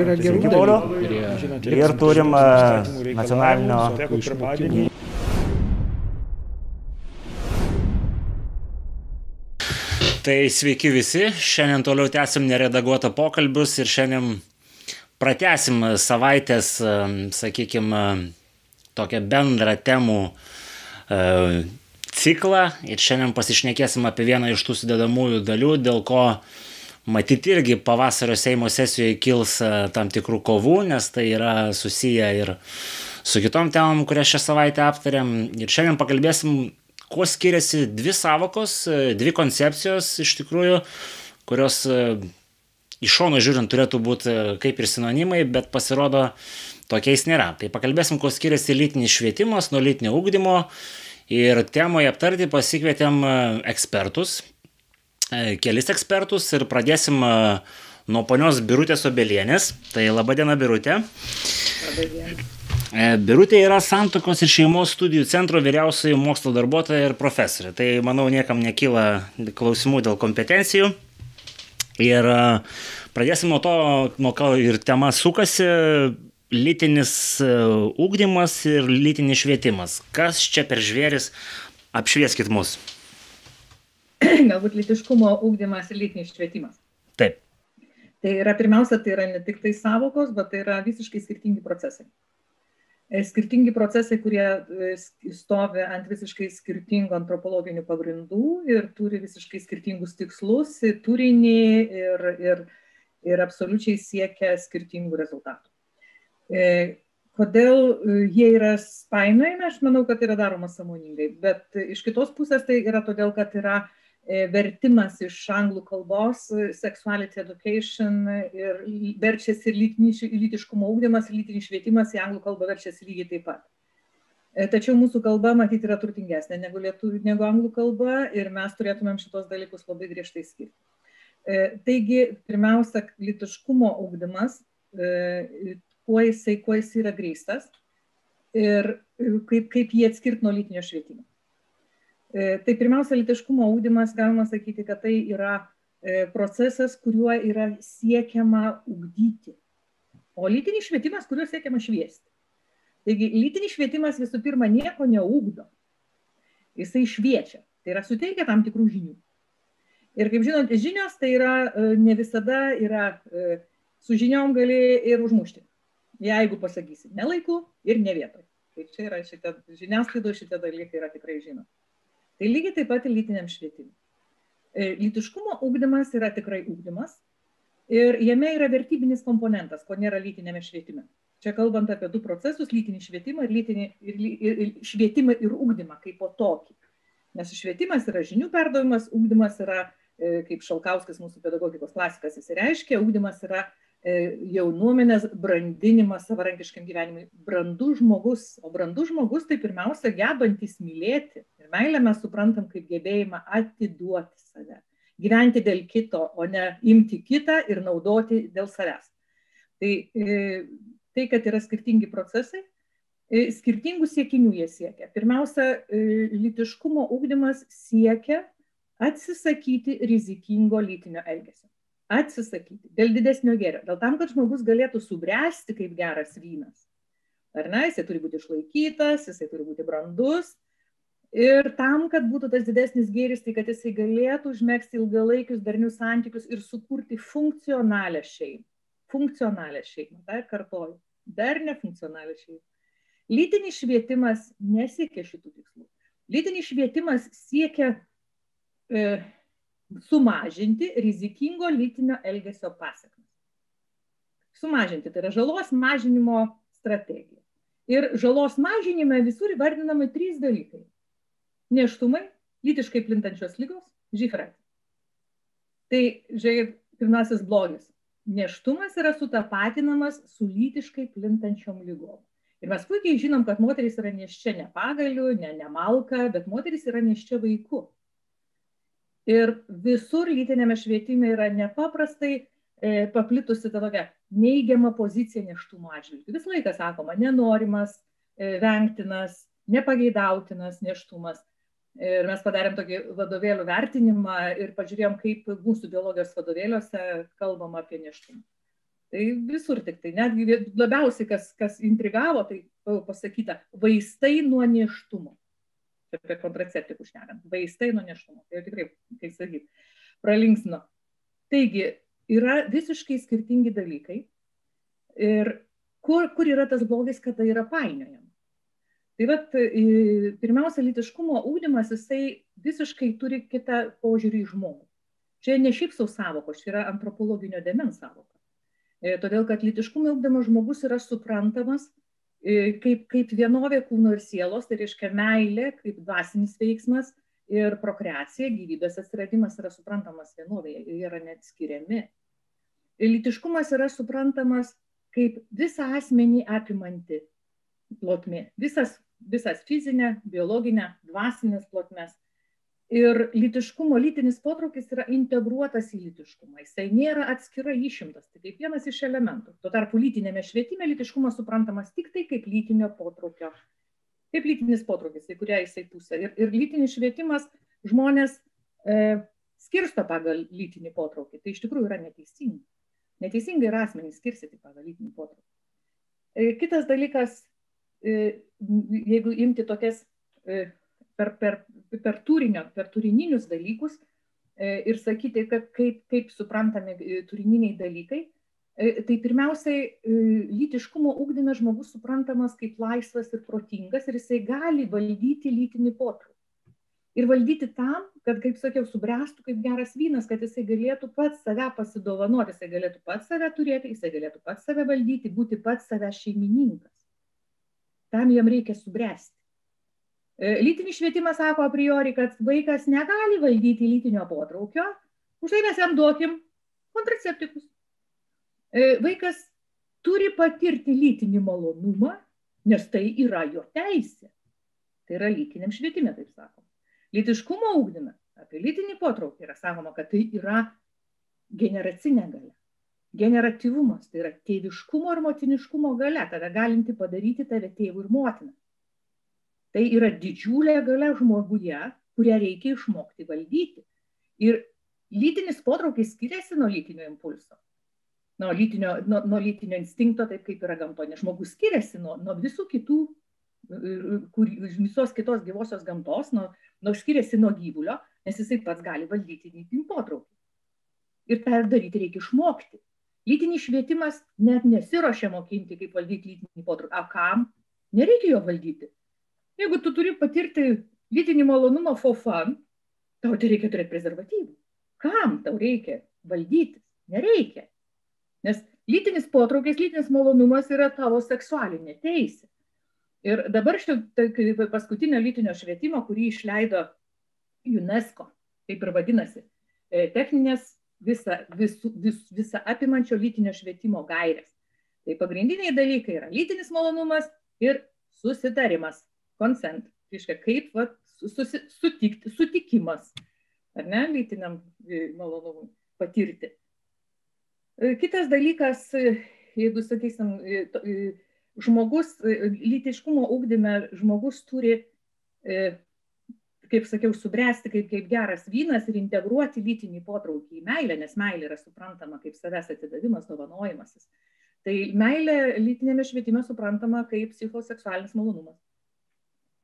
Yra gerų dalykų. Ir turim e, nacionalinio Tai sveiki visi, šiandien toliau tęsim neredaguotą pokalbius ir šiandien pratesim savaitės, e, sakykime, tokią bendrą temų e, ciklą. Ir šiandien pasišnekėsim apie vieną iš tų sudedamųjų dalių, dėl ko matyti irgi pavasario Seimo sesijoje kils e, tam tikrų kovų, nes tai yra susiję ir su kitom temom, kurias šią savaitę aptarėm. Ir šiandien pakalbėsim kuo skiriasi dvi savokos, e, dvi koncepcijos iš tikrųjų, kurios e, iš šono žiūrint turėtų būti kaip ir sinonimai, bet pasirodo tokiais nėra. Tai pakalbėsim, kuo skiriasi lytinis švietimas nuo lytinio ūkdymo ir temoje aptarti pasikvietėm ekspertus, kelis ekspertus ir pradėsim nuo ponios Birutės Obelienės. Tai laba diena, Birutė. Labą dieną. E, Birutė yra Santokos ir šeimos studijų centro vyriausioji mokslo darbuotoja ir profesorė. Tai manau niekam nekyla klausimų dėl kompetencijų. Ir e, pradėsim nuo to, nuo ko ir tema sukasi lytinis ūkdymas e, ir lytinis švietimas. Kas čia per žvėris? Apšvieskit mus. Galbūt lytiškumo ūkdymas ir lytinis švietimas. Taip. Tai yra pirmiausia, tai yra ne tik tai savokos, bet tai yra visiškai skirtingi procesai. E, skirtingi procesai, kurie e, stovi ant visiškai skirtingų antropologinių pagrindų ir turi visiškai skirtingus tikslus, turinį ir, ir, ir absoliučiai siekia skirtingų rezultatų. E, kodėl jie yra spainojami, aš manau, kad yra daroma samoningai, bet iš kitos pusės tai yra todėl, kad yra vertimas iš anglų kalbos, e, sexuality education ir verčiasi lytiškumo ūkdymas, lytinis švietimas į anglų kalbą verčiasi lygiai taip pat. E, tačiau mūsų kalba, matyti, yra turtingesnė negu, lietuvių, negu anglų kalba ir mes turėtumėm šitos dalykus labai griežtai skirti. Taigi, pirmiausia, lytiškumo ūkdymas, kuo jisai, kuo jis yra grįstas ir kaip, kaip jį atskirti nuo lytinio švietimo. E, tai pirmiausia, litiškumo ūdymas, galima sakyti, kad tai yra e, procesas, kuriuo yra siekiama ugdyti. O lytinis švietimas, kuriuo siekiama šviesti. Taigi, lytinis švietimas visų pirma nieko neugdo. Jisai šviečia. Tai yra suteikia tam tikrų žinių. Ir kaip žinot, žinios tai yra e, ne visada yra, su žiniom gali ir užmušti. Jeigu pasakysi ne laiku ir ne vietoj. Tai čia yra šitie, žiniasklaido šitie dalykai yra tikrai žinomi. Tai lygiai taip pat lytiniam švietimui. E, lytiškumo ūkdymas yra tikrai ūkdymas ir jame yra vertybinis komponentas, ko nėra lytinėme švietime. Čia kalbant apie du procesus - lytinį švietimą ir, lytinį, ir, ir, ir švietimą ir ūkdymą kaip po tokį. Nes švietimas yra žinių perdavimas, ūkdymas yra, e, kaip Šalkauskas mūsų pedagogikos klasikas įsireiškia, ūkdymas yra jaunuomenės brandinimas savarankiškam gyvenimui. Brandus žmogus, o brandus žmogus tai pirmiausia gebantis mylėti. Ir meilę mes suprantam kaip gebėjimą atiduoti save. Gyventi dėl kito, o ne imti kitą ir naudoti dėl savęs. Tai, e, tai kad yra skirtingi procesai, e, skirtingų siekinių jie siekia. Pirmiausia, lytiškumo ūkdymas siekia atsisakyti rizikingo lytinio elgesio atsisakyti dėl didesnio gėrio, dėl tam, kad žmogus galėtų subręsti kaip geras vynas. Ar ne, jisai turi būti išlaikytas, jisai turi būti brandus. Ir tam, kad būtų tas didesnis gėris, tai kad jisai galėtų užmėgsti ilgalaikius darnius santykius ir sukurti funkcionalią šeimą. Funkcionalią šeimą, dar kartoju, dar nefunkcionalią šeimą. Lytinis švietimas nesiekia šitų tikslų. Lytinis švietimas siekia e, sumažinti rizikingo lytinio elgesio pasiekmes. Sumažinti, tai yra žalos mažinimo strategija. Ir žalos mažinime visur įvardinami trys dalykai. Neštumai, lytiškai plintančios lygos, žifrat. Tai, žiūrėkit, pirmasis blogis. Neštumas yra sutapatinamas su lytiškai plintančiom lygom. Ir mes puikiai žinom, kad moteris yra neščia ne pagaliu, ne nemalka, bet moteris yra neščia vaiku. Ir visur lytinėme švietime yra nepaprastai e, paplitusi ta tokia neigiama pozicija neštumo atžvilgiu. Visą laiką sakoma, nenorimas, e, vengtinas, nepageidautinas neštumas. Ir mes padarėm tokį vadovėlių vertinimą ir pažiūrėjom, kaip mūsų biologijos vadovėliuose kalbama apie neštumą. Tai visur tik tai, netgi labiausiai, kas, kas intrigavo, tai pasakyta, vaistai nuo neštumo. Apie kontraceptikus šnekant, vaistai nuo neštumo. Tai jau tikrai, kaip sakyt, pralinksino. Taigi, yra visiškai skirtingi dalykai. Ir kur, kur yra tas blogis, kad tai yra painiojama. Tai vat, pirmiausia, litiškumo ūkdymas, jisai visiškai turi kitą požiūrį į žmogų. Čia ne šiaip savo savokos, čia yra antropologinio demens savoka. E, todėl kad lytiškumo ugdymas žmogus yra suprantamas kaip, kaip vienovė kūno ir sielos, tai reiškia meilė, kaip dvasinis veiksmas ir prokreacija, gyvybės atsiradimas yra suprantamas vienovėje, jie yra net skiriami. Ir lytiškumas yra suprantamas kaip visą asmenį apimanti plotmė, visas, visas fizinė, biologinė, dvasinės plotmės ir lytiškumo lytinis potraukis yra integruotas į lytiškumą. Jisai nėra atskira išimtas tai kaip vienas iš elementų. Tuo tarpu lytiniame švietime lytiškumas suprantamas tiktai kaip lytinio potraukio kaip lytinis potraukis į kurią jisai pusę ir, ir lytinis švietimas žmonės e, skirsto pagal lytinį potraukį. Tai iš tikrųjų yra neteisinga. Neteisingai yra asmenys skirstyti pagal lytinį potraukį. E, kitas dalykas e, jeigu imti tokias e, per, per, per, turinio, per turininius dalykus e, ir sakyti, kad kaip, kaip suprantami e, turininiai dalykai, e, tai pirmiausiai lytiškumo ūkdyme žmogus suprantamas kaip laisvas ir protingas ir jisai gali valdyti lytinį potraukį. Ir valdyti tam, kad, kaip sakiau, subręstų kaip geras vynas, kad jisai galėtų pats save pasidovanoti, jisai galėtų pats save turėti, jisai galėtų pats save valdyti, būti pats save šeimininkas. Tam jam reikia subręsti. E, lytinis švietimas sako a priori, kad vaikas negali valdyti lytinio potraukio, už tai mes jam duokim kontraceptikus. E, vaikas turi patirti lytinį malonumą, nes tai yra jo teisė. Tai yra lytiniam švietime, taip sakoma. Lytiškumo ūkdyme apie lytinį potraukį yra sakoma, kad tai yra generacinė galia. Generatyvumas tai yra tėviškumo ir motiniškumo galia, tada galinti padaryti tave tėvų ir motiną. Tai yra didžiulė galia žmoguje, kurią reikia išmokti valdyti. Ir lytinis potraukis skiriasi nuo lytinio impulso, nuo lytinio, nuo, nuo lytinio instinkto, taip kaip yra gamtoje. Žmogus skiriasi nuo, nuo visų kitų, kur, visos kitos gyvosios gamtos, nuo, nuo skiriasi nuo gyvulio, nes jisai pats gali valdyti lytinį potraukį. Ir tą daryti reikia išmokti. Lytinis švietimas net nesiuošia mokinti, kaip valdyti lytinį potraukį. A kam? Nereikia jo valdyti Jeigu tu turi patirti lytinį malonumą for fun, tau tai reikia turėti prezervatyvų. Kam tau reikia valdytis? Nereikia. Nes lytinis potraukis, lytinis malonumas yra tavo seksualinė teisė. Ir dabar šitą paskutinio lytinio švietimo, kurį išleido UNESCO, taip ir vadinasi, e, techninės visa, vis, vis, visa apimančio lytinio švietimo gairės. Tai pagrindiniai dalykai yra lytinis malonumas ir susitarimas consent, reiškia kaip vat, susi, sutikti, sutikimas, ar ne, lytiniam e, malonumui patirti. E, kitas dalykas, e, jeigu sakysim, žmogus, lytiškumo ūkdyme žmogus turi, kaip sakiau, subręsti kaip, kaip geras vynas ir integruoti lytinį potraukį į meilę, nes meilė yra suprantama kaip savęs atidavimas, dovanojimasis. Tai meilė lytinėme švietime suprantama kaip psichoseksualinis malonumas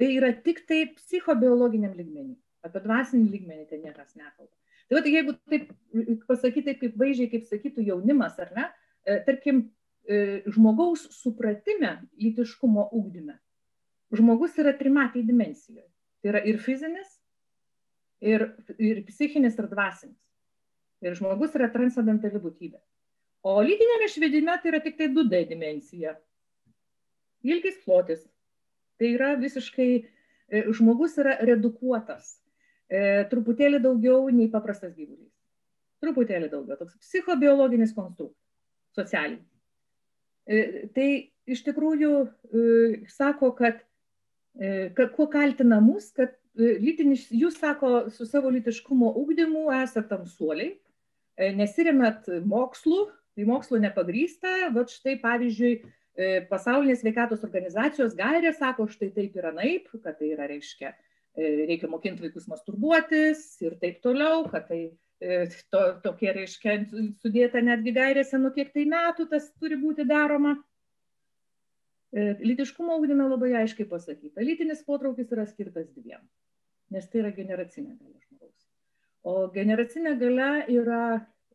tai yra tiktai psichobiologiniam lygmenį. Apie dvasinį lygmenį ten niekas nekalba. Tai va, jeigu taip pasakyti, taip kaip vaizdžiai, kaip sakytų jaunimas, ar ne, e, tarkim, e, žmogaus supratime lytiškumo ūkdyme, žmogus yra trimatėje dimensijoje. Tai yra ir fizinis, ir, ir psichinis, ir dvasinis. Ir žmogus yra transcendentali būtybė. O lytinėme švedime tai yra tik tai 2D dimensija. Ilgis plotis, Tai yra visiškai, e, žmogus yra redukuotas e, truputėlį daugiau nei paprastas gyvulys. Truputėlį daugiau, toks psichobiologinis konstruktas, socialinis. E, tai iš tikrųjų sako, kad, kad kuo kaltina mus, kad lytinis, jūs sako, su savo lytiškumo ugdymu esate tamsuoliai, nesirimet mokslu, tai mokslo nepagrysta, va štai pavyzdžiui, pasaulinės sveikatos organizacijos gairė sako štai taip ir anaip, kad tai yra reiškia, e, reikia mokinti vaikus masturbuotis ir taip toliau, kad tai to, tokie reiškia sudėta netgi gairėse, nu kiek tai metų tas turi būti daroma. Lytiškumo ūkdyme labai aiškiai pasakyta, lytinis potraukis yra skirtas dviem, nes tai yra generacinė galia žmogaus. O generacinė galia yra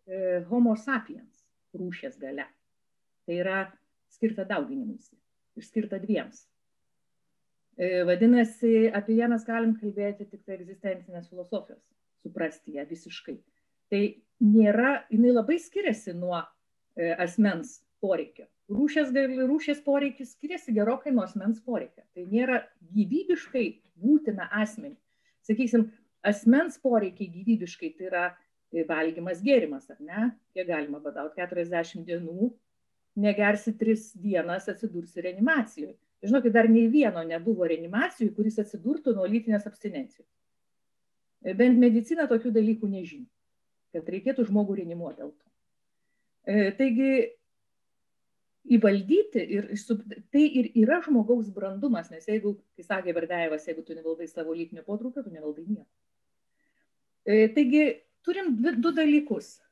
e, homo sapiens rūšės galia. Tai yra skirta dauginimuisi ir skirta dviems. E, vadinasi, apie ją mes galim kalbėti tik tai egzistencinės filosofijos, suprasti ją visiškai. Tai nėra, jinai labai skiriasi nuo e, asmens poreikio. Rūšės, rūšės poreikis skiriasi gerokai nuo asmens poreikio. Tai nėra gyvybiškai būtina asmenį. Sakysim, asmens poreikiai gyvybiškai tai yra e, valgymas, gėrimas, ar ne? Kiek galima badauti 40 dienų, negersi 3 dienas, atsidursi reanimacijoje. Žinokit, dar nei vieno nebuvo reanimacijų, kuris atsidurtų nuo lytinės abstinencijos. Bent medicina tokių dalykų nežino, kad reikėtų žmogų reanimuoti dėl to. E, taigi, įvaldyti ir tai ir yra žmogaus brandumas, nes jeigu, kai sakė Verdėjevas, jeigu tu nevaldai savo lytinio potraukio, tu nevaldai nieko. E, taigi, turim du dalykus E,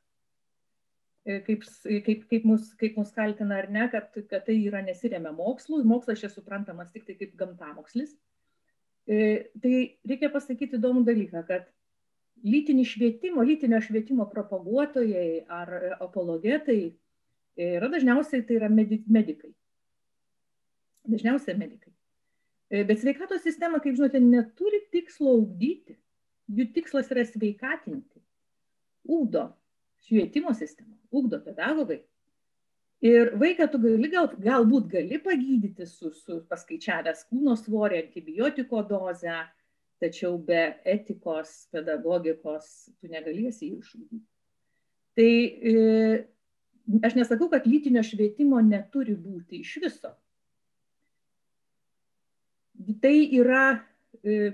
kaip, kaip, kaip, mus, kaip mus kaltina ar ne, kad, kad tai yra nesiremia mokslu, mokslas čia suprantamas tik tai kaip gamtamokslis. E, tai reikia pasakyti įdomų dalyką, kad lytinį švietimo, lytinio švietimo propaguotojai ar apologetai yra dažniausiai tai yra medikai. Dažniausiai medikai. E, bet sveikatos sistema, kaip žinote, neturi tikslo augdyti. Jų tikslas yra sveikatinti. Ūkdo švietimo sistema, ugdo pedagogai. Ir vaiką tu gali, gal, galbūt gali pagydyti su, su paskaičiavęs kūno svorį, antibiotiko dozę, tačiau be etikos, pedagogikos tu negalėsi jį išugdyti. Tai e, aš nesakau, kad lytinio švietimo neturi būti iš viso. Tai yra, e,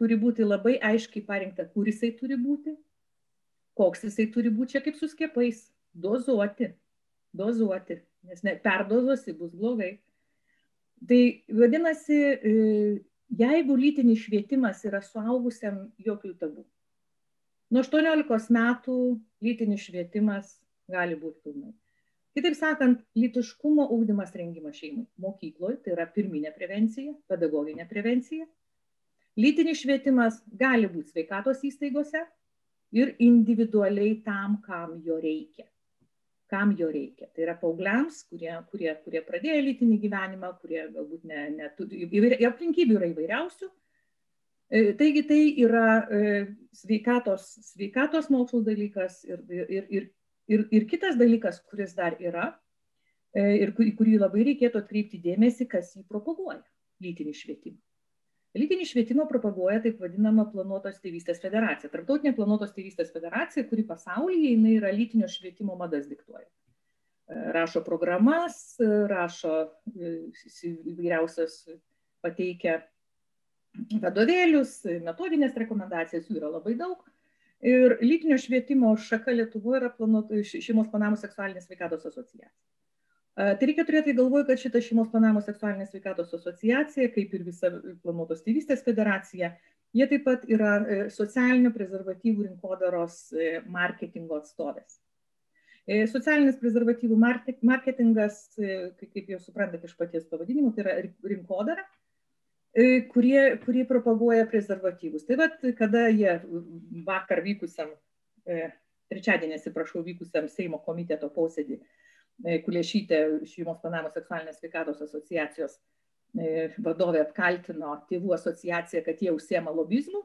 turi būti labai aiškiai parinkta, kur jisai turi būti, koks jisai turi būti čia kaip su skiepais. Dozuoti, dozuoti, nes ne, perdozuosi bus blogai. Tai vadinasi, e, jeigu lytinis švietimas yra suaugusiam jokių tabų. Nuo 18 metų lytinis švietimas gali būti pilnai. Kitaip sakant, lytiškumo ūkdymas rengimas šeimai. Mokykloje tai yra pirminė prevencija, pedagoginė prevencija. Lytinis švietimas gali būti sveikatos įstaigose, ir individualiai tam, kam jo reikia. Kam jo reikia. Tai yra paaugliams, kurie, kurie, kurie pradėjo lytinį gyvenimą, kurie galbūt neturi, ne, aplinkybių yra įvairiausių. E, taigi tai yra e, sveikatos, sveikatos mokslo dalykas ir, ir, ir, ir, ir kitas dalykas, kuris dar yra e, ir kurį labai reikėtų atkreipti dėmesį, kas jį propaguoja - lytinį švietimą. Lytinį švietimą propaguoja taip vadinama planuotos tėvystės federacija. Tarptautinė planuotos tėvystės federacija, kuri pasaulyje jinai yra lytinio švietimo madas diktuoja. E, rašo programas, rašo e, įvairiausias pateikia vadovėlius, metodinės rekomendacijas, jų yra labai daug. Ir lytinio švietimo šaka Lietuvoje yra planuoto šeimos planavimo seksualinės sveikatos asociacija. Tai reikia turėti galvoje, kad šita šeimos planavimo seksualinės sveikatos asociacija, kaip ir visa planuotos tėvystės federacija, jie taip pat yra e, socialinių prezervatyvų rinkodaros e, marketingo atstovės. E, socialinis prezervatyvų marketingas, kaip jau suprantate iš paties pavadinimo, tai yra rinkodara, kurie, kurie propaguoja prezervatyvus. Tai vad, kada jie vakar vykusiam, trečiadienį, atsiprašau, vykusiam Seimo komiteto posėdį E, Kulešytė šeimos planavimo seksualinės sveikatos asociacijos e, vadovė apkaltino tėvų asociaciją, kad jie užsiema lobizmu,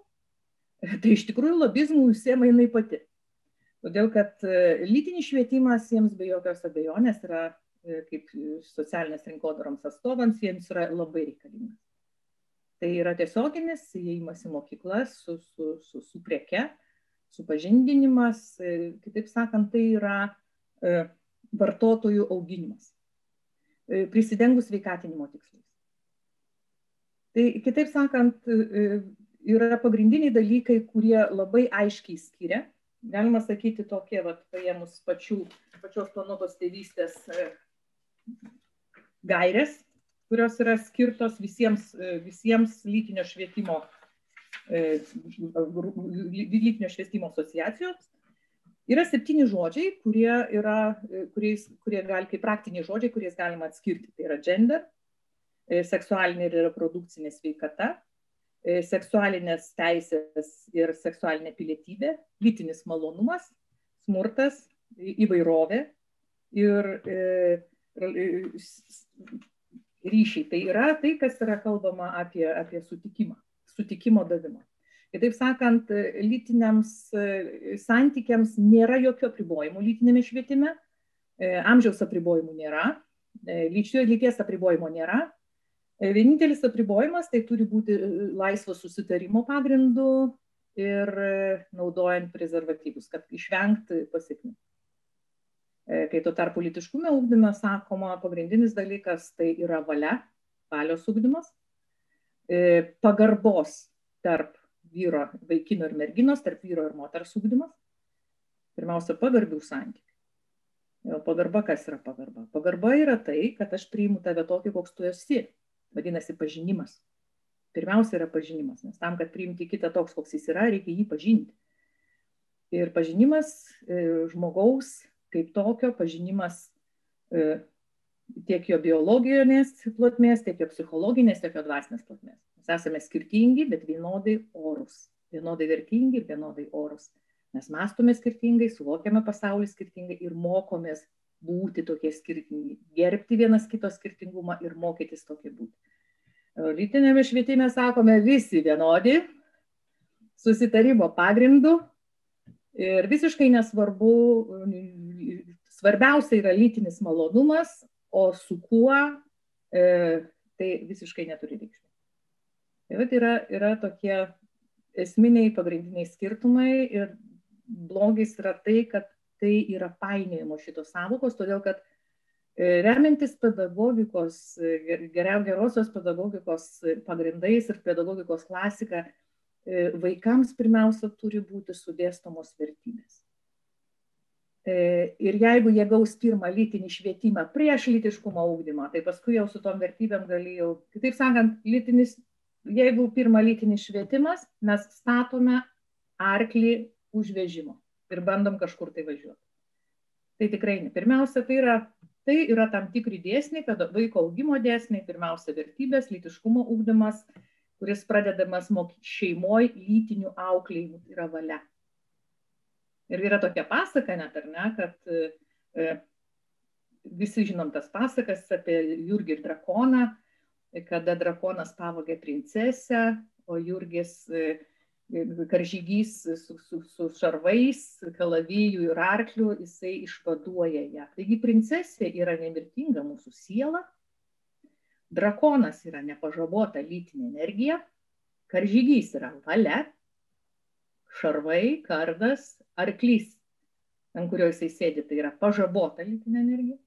tai iš tikrųjų lobizmų užsiema jinai pati. Todėl, kad e, lytinis švietimas jiems be jokios abejonės yra, kaip socialinės rinkodaroms atstovams, jiems yra labai reikalingas. Tai yra tiesioginis įėjimas į mokyklas su, su, su, su prieke, supažindinimas, kitaip sakant, tai yra vartotojų auginimas, e, prisidengus veikatinimo tikslais. Tai kitaip sakant, e, yra pagrindiniai dalykai, kurie labai aiškiai skiria. Galima sakyti tokie, vat, paėmus pačių, pačios planuotos tėvystės e, gairės, kurios yra skirtos visiems, visiems lytinio švietimo, lytinio švietimo asociacijoms Yra septyni žodžiai, kurie, yra, kuriais, kurie gali, kaip praktiniai žodžiai, kuriais galima atskirti. Tai yra gender, e, seksualinė ir reprodukcinė sveikata, e, seksualinės teisės ir seksualinė pilietybė, lytinis malonumas, smurtas, įvairovė ir e, ryšiai. Tai yra tai, kas yra kalbama apie, apie sutikimą, sutikimo davimą. Kitaip sakant, lytiniams e, santykiams nėra jokių apribojimų lytinėme švietime, e, amžiaus apribojimų nėra, e, lyties apribojimo nėra. Vienintelis apribojimas tai turi būti laisvo susitarimo pagrindu ir naudojant prezervatyvus, kad išvengti pasiekmių. Kai tuo tarpu litiškume ūkdyme sakoma, pagrindinis dalykas tai yra valia, valios ūkdymas, pagarbos tarp vyro, vaikino ir merginos, tarp vyro ir moters ūkdymas. Pirmiausia, pagarbių santykių. O pagarba kas yra pagarba? Pagarba yra tai, kad aš priimu tave tokį, koks tu esi. Vadinasi, pažinimas. Pirmiausia yra pažinimas, nes tam, kad priimti kitą toks, koks jis yra, reikia jį pažinti. Ir pažinimas e, žmogaus kaip tokio, pažinimas e, tiek jo biologinės plotmės, tiek jo psichologinės, tiek jo dvasinės plotmės. Mes esame skirtingi, bet vienodai orus. Vienodai vertingi ir vienodai orus. Mes mąstome skirtingai, suvokiame pasaulį skirtingai ir mokomės būti tokie skirtingi, gerbti vienas kito skirtingumą ir mokytis tokie būti. Lytinėme švietime sakome visi vienodi, susitarimo pagrindu ir visiškai nesvarbu, svarbiausia yra lytinis malonumas, o su kuo e, tai visiškai neturi reikšmės. Tai vat yra, yra tokie esminiai pagrindiniai skirtumai ir blogis yra tai, kad tai yra painėjimo šitos savokos, todėl kad e, remiantis pedagogikos, e, geriau gerosios pedagogikos pagrindais ir pedagogikos klasika, e, vaikams pirmiausia turi būti sudėstomos vertybės. Ir jeigu jie gaus pirmą lytinį švietimą prieš lytiškumo ūkdymą, tai paskui jau su tom vertybėm galėjau, kitaip sakant, lytinis jeigu pirma lytinis švietimas, mes statome arklį už vežimo ir bandom kažkur tai važiuoti. Tai tikrai ne. Pirmiausia, tai yra, tai yra tam tikri dėsniai, vaiko augimo dėsniai, pirmiausia, vertybės, lytiškumo ūkdymas, kuris pradedamas šeimoje lytinių auklėjimų, tai yra valia. Ir yra tokia pasaka net, ar ne, kad e, visi žinom tas pasakas apie Jurgį ir drakoną, kada drakonas pavogė princesę, o Jurgis e, karžygys su, su, su šarvais, kalavijų ir arkliu, jisai išvaduoja ją. Taigi princesė yra nemirtinga mūsų siela, drakonas yra nepažabota lytinė energija, karžygys yra valia, šarvai, kardas, arklys, ant kurio jisai sėdi, tai yra pažabota lytinė energija.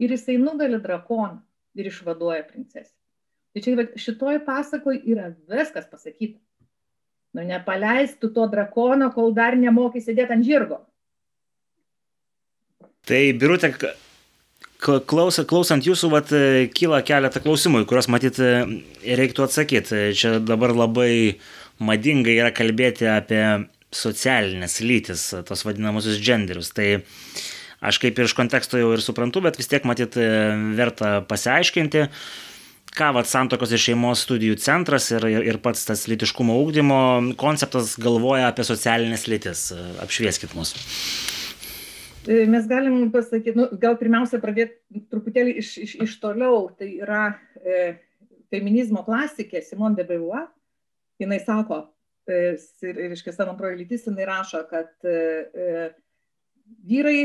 Ir jisai nugali drakoną ir išvaduoja princesę. Tai čia šitoj pasakoj yra viskas pasakyta. Nu, nepaleistų to drakono, kol dar nemokai sėdėti ant žirgo. Tai, Birutė, klaus, klausant jūsų, vat, kyla keletą klausimų, į kuriuos matyt reiktų atsakyti. Čia dabar labai madinga yra kalbėti apie socialinės lytis, tos vadinamosius genderius. Tai aš kaip ir iš konteksto jau ir suprantu, bet vis tiek matyt verta pasiaiškinti ką vat santokos ir šeimos studijų centras ir, ir, pats tas litiškumo ūkdymo konceptas galvoja apie socialinės lytis. Apšvieskit mus. E, mes galim pasakyti, nu, gal pirmiausia pradėti truputėlį iš, iš, iš toliau. Tai yra e, feminizmo klasikė Simone de Beauvoir. Jinai sako, e, ir, reiškia, savo antroji lytis, jinai rašo, kad e, e, vyrai,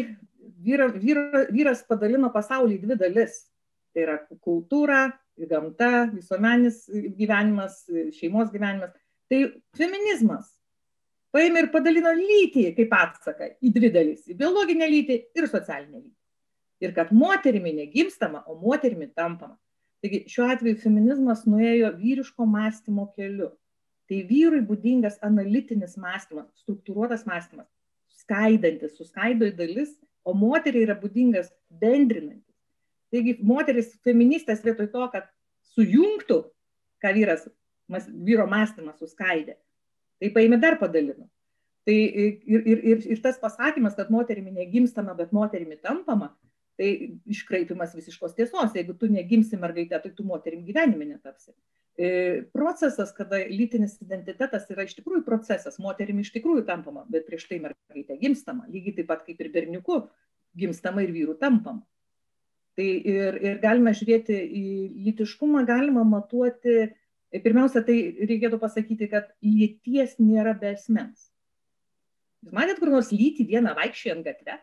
vyra, vyra, vyras padalino pasaulį į dvi dalis. Tai yra kultūra gamta, visuomenis gyvenimas, šeimos gyvenimas. Tai feminizmas paėmė ir padalino lytį kaip atsaką į dvi dalis - į biologinę lytį ir socialinę lytį. Ir kad moterimi negimstama, o moterimi tampama. Taigi šiuo atveju feminizmas nuėjo vyriško mąstymo keliu. Tai vyrui būdingas analitinis mąstymas, struktūruotas mąstymas, skaidantis, suskaido į dalis, o moteriai yra būdingas bendrinantis Taigi moteris feministės vietoj to, kad sujungtų, ką vyras, mas, vyro mąstymas suskaidė, tai paėmė dar padalino. Tai ir, ir, ir, ir tas pasakymas, kad moterimi negimstama, bet moterimi tampama, tai iškraipimas visiškos tiesos. Jeigu tu negimsi mergaitė, tai tu moterim gyvenime netapsi. E, procesas, kada lytinis identitetas yra iš tikrųjų procesas, moterimi iš tikrųjų tampama, bet prieš tai mergaitė gimstama, lygiai taip pat kaip ir berniuku gimstama ir vyrų tampama. Tai ir, ir galime žiūrėti į lytiškumą, galima matuoti, pirmiausia, tai reikėtų pasakyti, kad lyties nėra be esmens. Jūs matėt kur nors lyti vieną vaikščiojant gatve?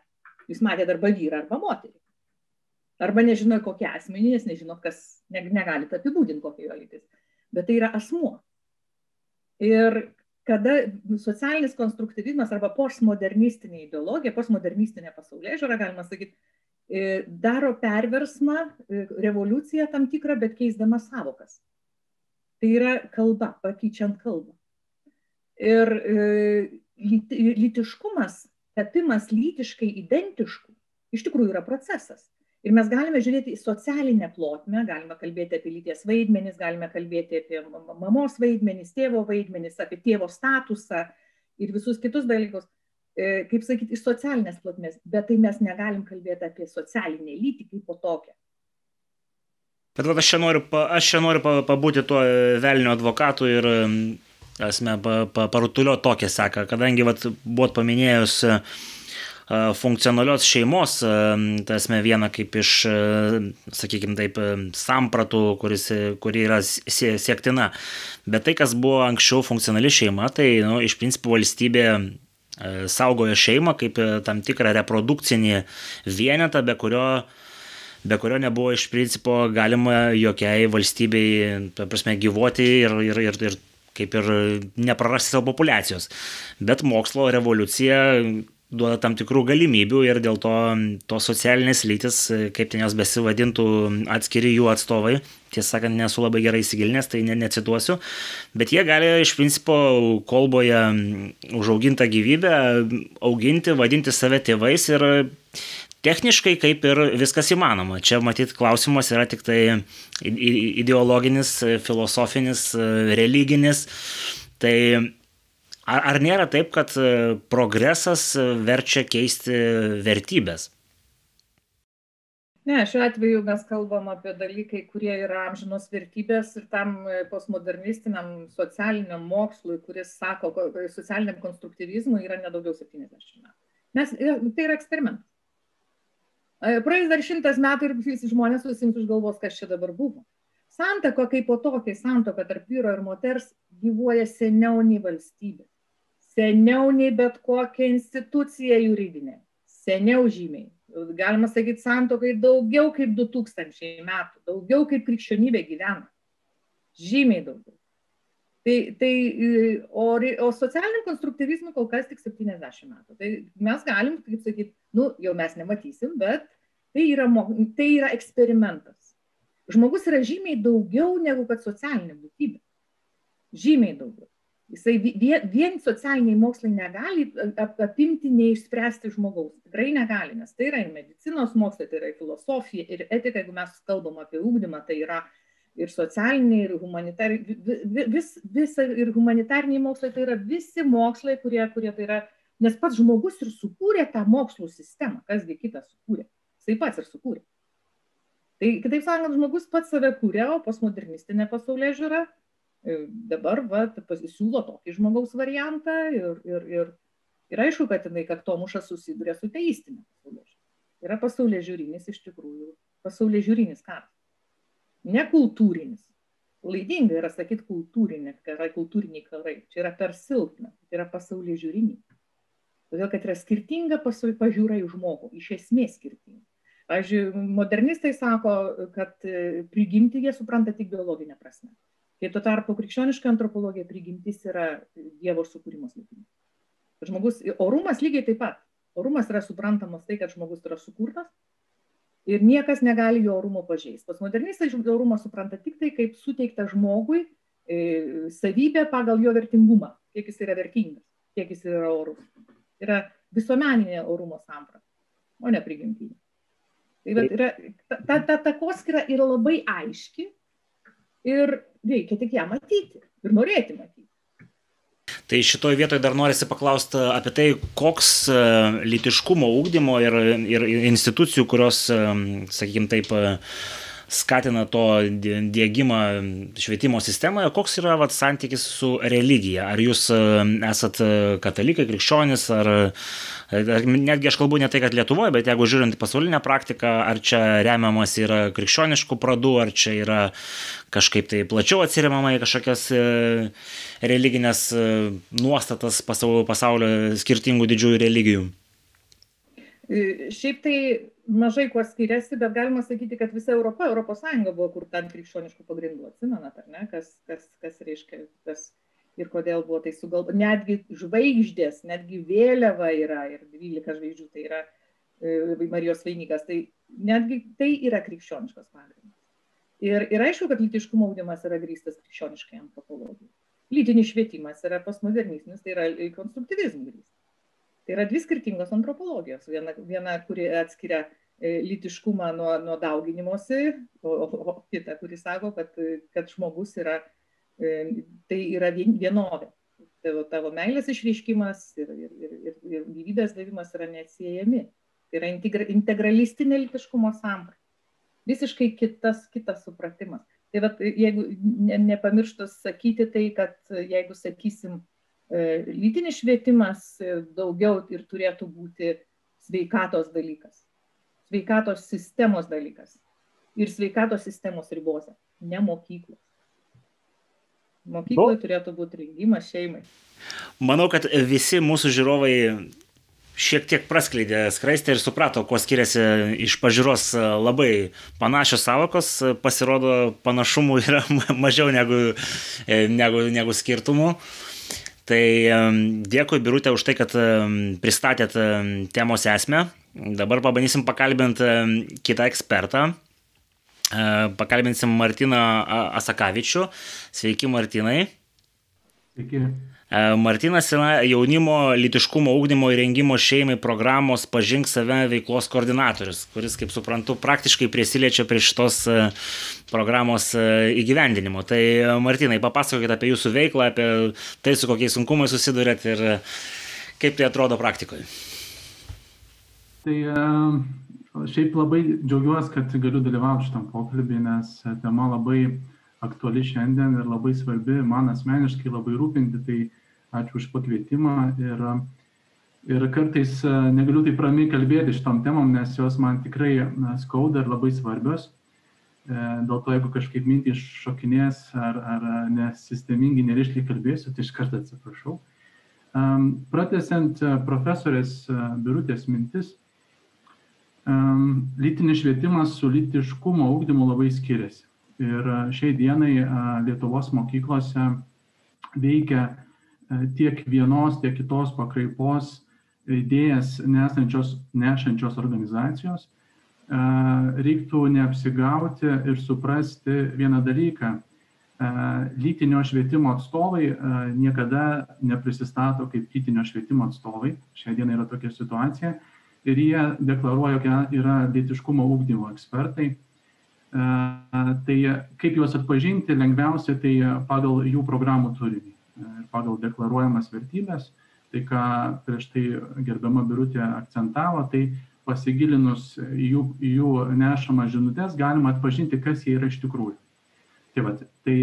Jūs matėt arba vyrą, arba moterį. Arba nežinot kokie asmenį, nes nežinot, kas ne, negalite apibūdinti kokia jo lytis. Bet tai yra asmuo. Ir kada socialinis konstruktyvizmas arba postmodernistinė ideologija, postmodernistinė pasaulyje žiūra, galima sakyti, daro perversmą, e, revoliuciją tam tikrą, bet keisdama savokas. Tai yra kalba, pakeičiant kalbą. Ir e, lytiškumas, tapimas lytiškai identišku, iš tikrųjų yra procesas. Ir mes galime žiūrėti į socialinę plotmę, galime kalbėti apie lyties vaidmenis, galime kalbėti apie mamos vaidmenis, tėvo vaidmenis, apie tėvo statusą ir visus kitus dalykus, e, kaip sakyti, iš socialinės plotmės, bet tai mes negalim kalbėti apie socialinę lytį kaip po tokią. Bet aš čia noriu, aš čia noriu pabūti tuo velnio advokatu ir esmė, parutulio tokia seka, kadangi vat, buvot paminėjus e, funkcionalios šeimos, e, esmė viena kaip iš, e, sakykime taip, sampratų, kuris, kuri yra siektina. Bet tai, kas buvo anksčiau funkcionali šeima, tai nu, iš principo valstybė saugojo šeimą kaip tam tikrą reprodukcinį vienetą, be kurio be kurio nebuvo iš principo galima jokiai valstybei, prasme, gyvuoti ir, ir, ir, ir kaip ir neprarasti savo populiacijos. Bet mokslo revoliucija duoda tam tikrų galimybių ir dėl to tos socialinės lytis, kaip ten jos besivadintų atskiri jų atstovai, tiesą sakant, nesu labai gerai įsigilinęs, tai ne, necituosiu, bet jie gali iš principo kolboje užaugintą gyvybę auginti, vadinti save tėvais ir techniškai kaip ir viskas įmanoma. Čia matyt klausimas yra tik tai ideologinis, filosofinis, religinis. Tai ar, ar nėra taip, kad progresas verčia keisti vertybės? Ne, šiuo atveju mes kalbam apie dalykai, kurie yra amžinos vertybės ir tam postmodernistiniam socialiniam mokslui, kuris sako, socialiniam konstruktyvizmui yra nedaugiau 70 metų. Mes, tai yra eksperimentas. Praeis dar šimtas metų ir visi žmonės susims už galvos, kas čia dabar buvo. Santaka kaip po tokia santoka tarp vyro ir moters gyvuoja seniau nei valstybė. Seniau nei bet kokia institucija juridinė. Seniau žymiai. Galima sakyti, santokai daugiau kaip 2000 metų. Daugiau kaip krikščionybė gyvena. Žymiai daugiau. Tai, tai, o, o socialiniam konstruktyvizmui kol kas tik 70 metų. Tai mes galim, kaip sakyti, nu, jau mes nematysim, bet tai yra, tai yra eksperimentas. Žmogus yra žymiai daugiau negu kad socialinė būtybė. Žymiai daugiau. Jisai vien, vien socialiniai mokslai negali apimti, neišspręsti žmogaus. Tikrai negali, nes tai yra ir medicinos mokslai, tai yra ir filosofija, ir etika, jeigu mes kalbam apie ūkdymą, tai yra ir socialiniai, ir humanitariniai, vis, vis, ir humanitariniai mokslai, tai yra visi mokslai, kurie, kurie tai yra, nes pats žmogus ir sukūrė tą mokslų sistemą, kasgi kitas sukūrė, jisai pats ir sukūrė. Tai kitaip sakant, žmogus pats save kūrė, o postmodernistinė pasaulyje žiūra e, dabar va, siūlo tokį žmogaus variantą ir, ir, ir, ir aišku, kad jinai kaktomušas susiduria su teistinė pasaulyje. Yra pasaulyje žiūrinis iš tikrųjų, pasaulyje žiūrinis karas ne kultūrinis. Laidinga yra sakyti kultūrinė karai, kultūriniai karai. Čia yra per silpna, tai yra pasaulyje žiūriniai. Todėl, kad yra skirtinga pažiūra į žmogų, iš esmės skirtinga. Pavyzdžiui, modernistai sako, kad prigimti jie supranta tik biologinę prasme. Kai tuo tarpu krikščioniška antropologija prigimtis yra Dievo sukūrimo slėpimas. Žmogus, orumas lygiai taip pat. Orumas yra suprantamas tai, kad žmogus yra sukurtas ir niekas negali jo orumo pažeisti. Postmodernistai orumą supranta tik tai kaip suteikta žmogui e, savybė pagal jo vertingumą, kiek jis yra vertingas, kiek jis yra orus. Yra visuomeninė orumo samprata, o ne prigimtinė. Tai yra, ta, ta, ta takoskira yra labai aiški ir reikia tik ją matyti ir norėti matyti. Tai šitoje vietoje dar norisi paklausti apie tai, koks lytiškumo ūkdymo ir, ir institucijų, kurios, sakykime taip, skatina to dėgymą švietimo sistemoje, koks yra vat, santykis su religija? Ar jūs esat katalikai, krikščionis, ar, netgi aš kalbu ne tai, kad Lietuvoje, bet jeigu žiūrint pasaulinę praktiką, ar čia remiamas yra krikščioniškų pradų, ar čia yra kažkaip tai plačiau atsiriamama į kažkokias religinės nuostatas pasaulio skirtingų didžiųjų religijų? Šiaip tai mažai kuo skiriasi, bet galima sakyti, kad visa Europa, Europos Sąjunga buvo kurta ant krikščioniškų pagrindų. Atsimenat, ar ne, kas, kas, kas reiškia, kas ir kodėl buvo tai sugalvota. Netgi žvaigždės, netgi vėliava yra ir 12 žvaigždžių, tai yra e, Marijos vainikas, tai netgi tai yra krikščioniškas pagrindas. Ir, ir aišku, kad lytiškumo audimas yra grįstas krikščioniškai antropologijai. Lytinis švietimas yra postmodernistinis, tai yra konstruktyvizmų grįstas. Tai yra dvi skirtingos antropologijos. Viena, viena kuri atskiria e, lytiškumą nuo, nuo dauginimosi, o, o, o kita, kuri sako, kad, kad žmogus yra, e, tai yra vienovė. Tavo, tavo meilės išreiškimas ir, ir, ir, ir, gyvybės davimas yra neatsiejami. Tai yra integra, integralistinė lytiškumo samprata. Visiškai kitas, kitas supratimas. Tai vat, jeigu ne, nepamirštas sakyti tai, kad jeigu sakysim, lytinis švietimas e, daugiau ir turėtų būti sveikatos dalykas, sveikatos sistemos dalykas ir sveikatos sistemos ribose, ne mokyklos. Mokykloje turėtų būti rengimas šeimai. Manau, kad visi mūsų žiūrovai šiek tiek praskleidė skraistę ir suprato, kuo skiriasi iš pažiūros labai panašios savokos, pasirodo panašumų yra mažiau negu, e, negu, negu skirtumų. Tai dėkui, Birutė, už tai, kad pristatėt temos esmę. Dabar pabandysim pakalbinti kitą ekspertą. E, pakalbinsim Martiną Asakavičių. Sveiki, Martinai. Sveiki. E, Martinas yra jaunimo litiškumo ūkdymo įrengimo šeimai programos Pažink save veiklos koordinatorius, kuris, kaip suprantu, praktiškai prisiliečia prie šitos e, programos e, įgyvendinimo. Tai Martinai, papasakokit apie jūsų veiklą, apie tai, su kokiais sunkumais susidurėt ir kaip tai atrodo praktikoje. Tai šiaip labai džiaugiuosi, kad galiu dalyvauti šitam pokalbį, nes tema labai aktuali šiandien ir labai svarbi, man asmeniškai labai rūpinti, tai ačiū už pakvietimą ir, ir kartais e, negaliu taip ramiai kalbėti šitom temom, nes jos man tikrai skauda ir labai svarbios. E, dėl to, jeigu kažkaip mintys šokinės ar, ar nesistemingai, nerišliai kalbėsiu, tai iš karto atsiprašau. Pratesiant e, profesorės Birutės mintis, lytinis švietimas su lytiškumo ūkdymu labai skiriasi. Ir šiai dienai Lietuvos mokyklose veikia tiek vienos, tiek kitos pakraipos idėjas nesančios, nešančios organizacijos. Reiktų neapsigauti ir suprasti vieną dalyką. Lytinio švietimo atstovai niekada neprisistato kaip lytinio švietimo atstovai. Šią dieną yra tokia situacija. Ir jie deklaruoja, jog yra lytiškumo ūkdymo ekspertai Tai kaip juos atpažinti lengviausia, tai pagal jų programų turinį pagal deklaruojamas vertybės, tai ką prieš tai gerbiama Birutė akcentavo, tai pasigilinus jų, jų nešamą žinutės galima atpažinti, kas jie yra iš tikrųjų. Tai, va, tai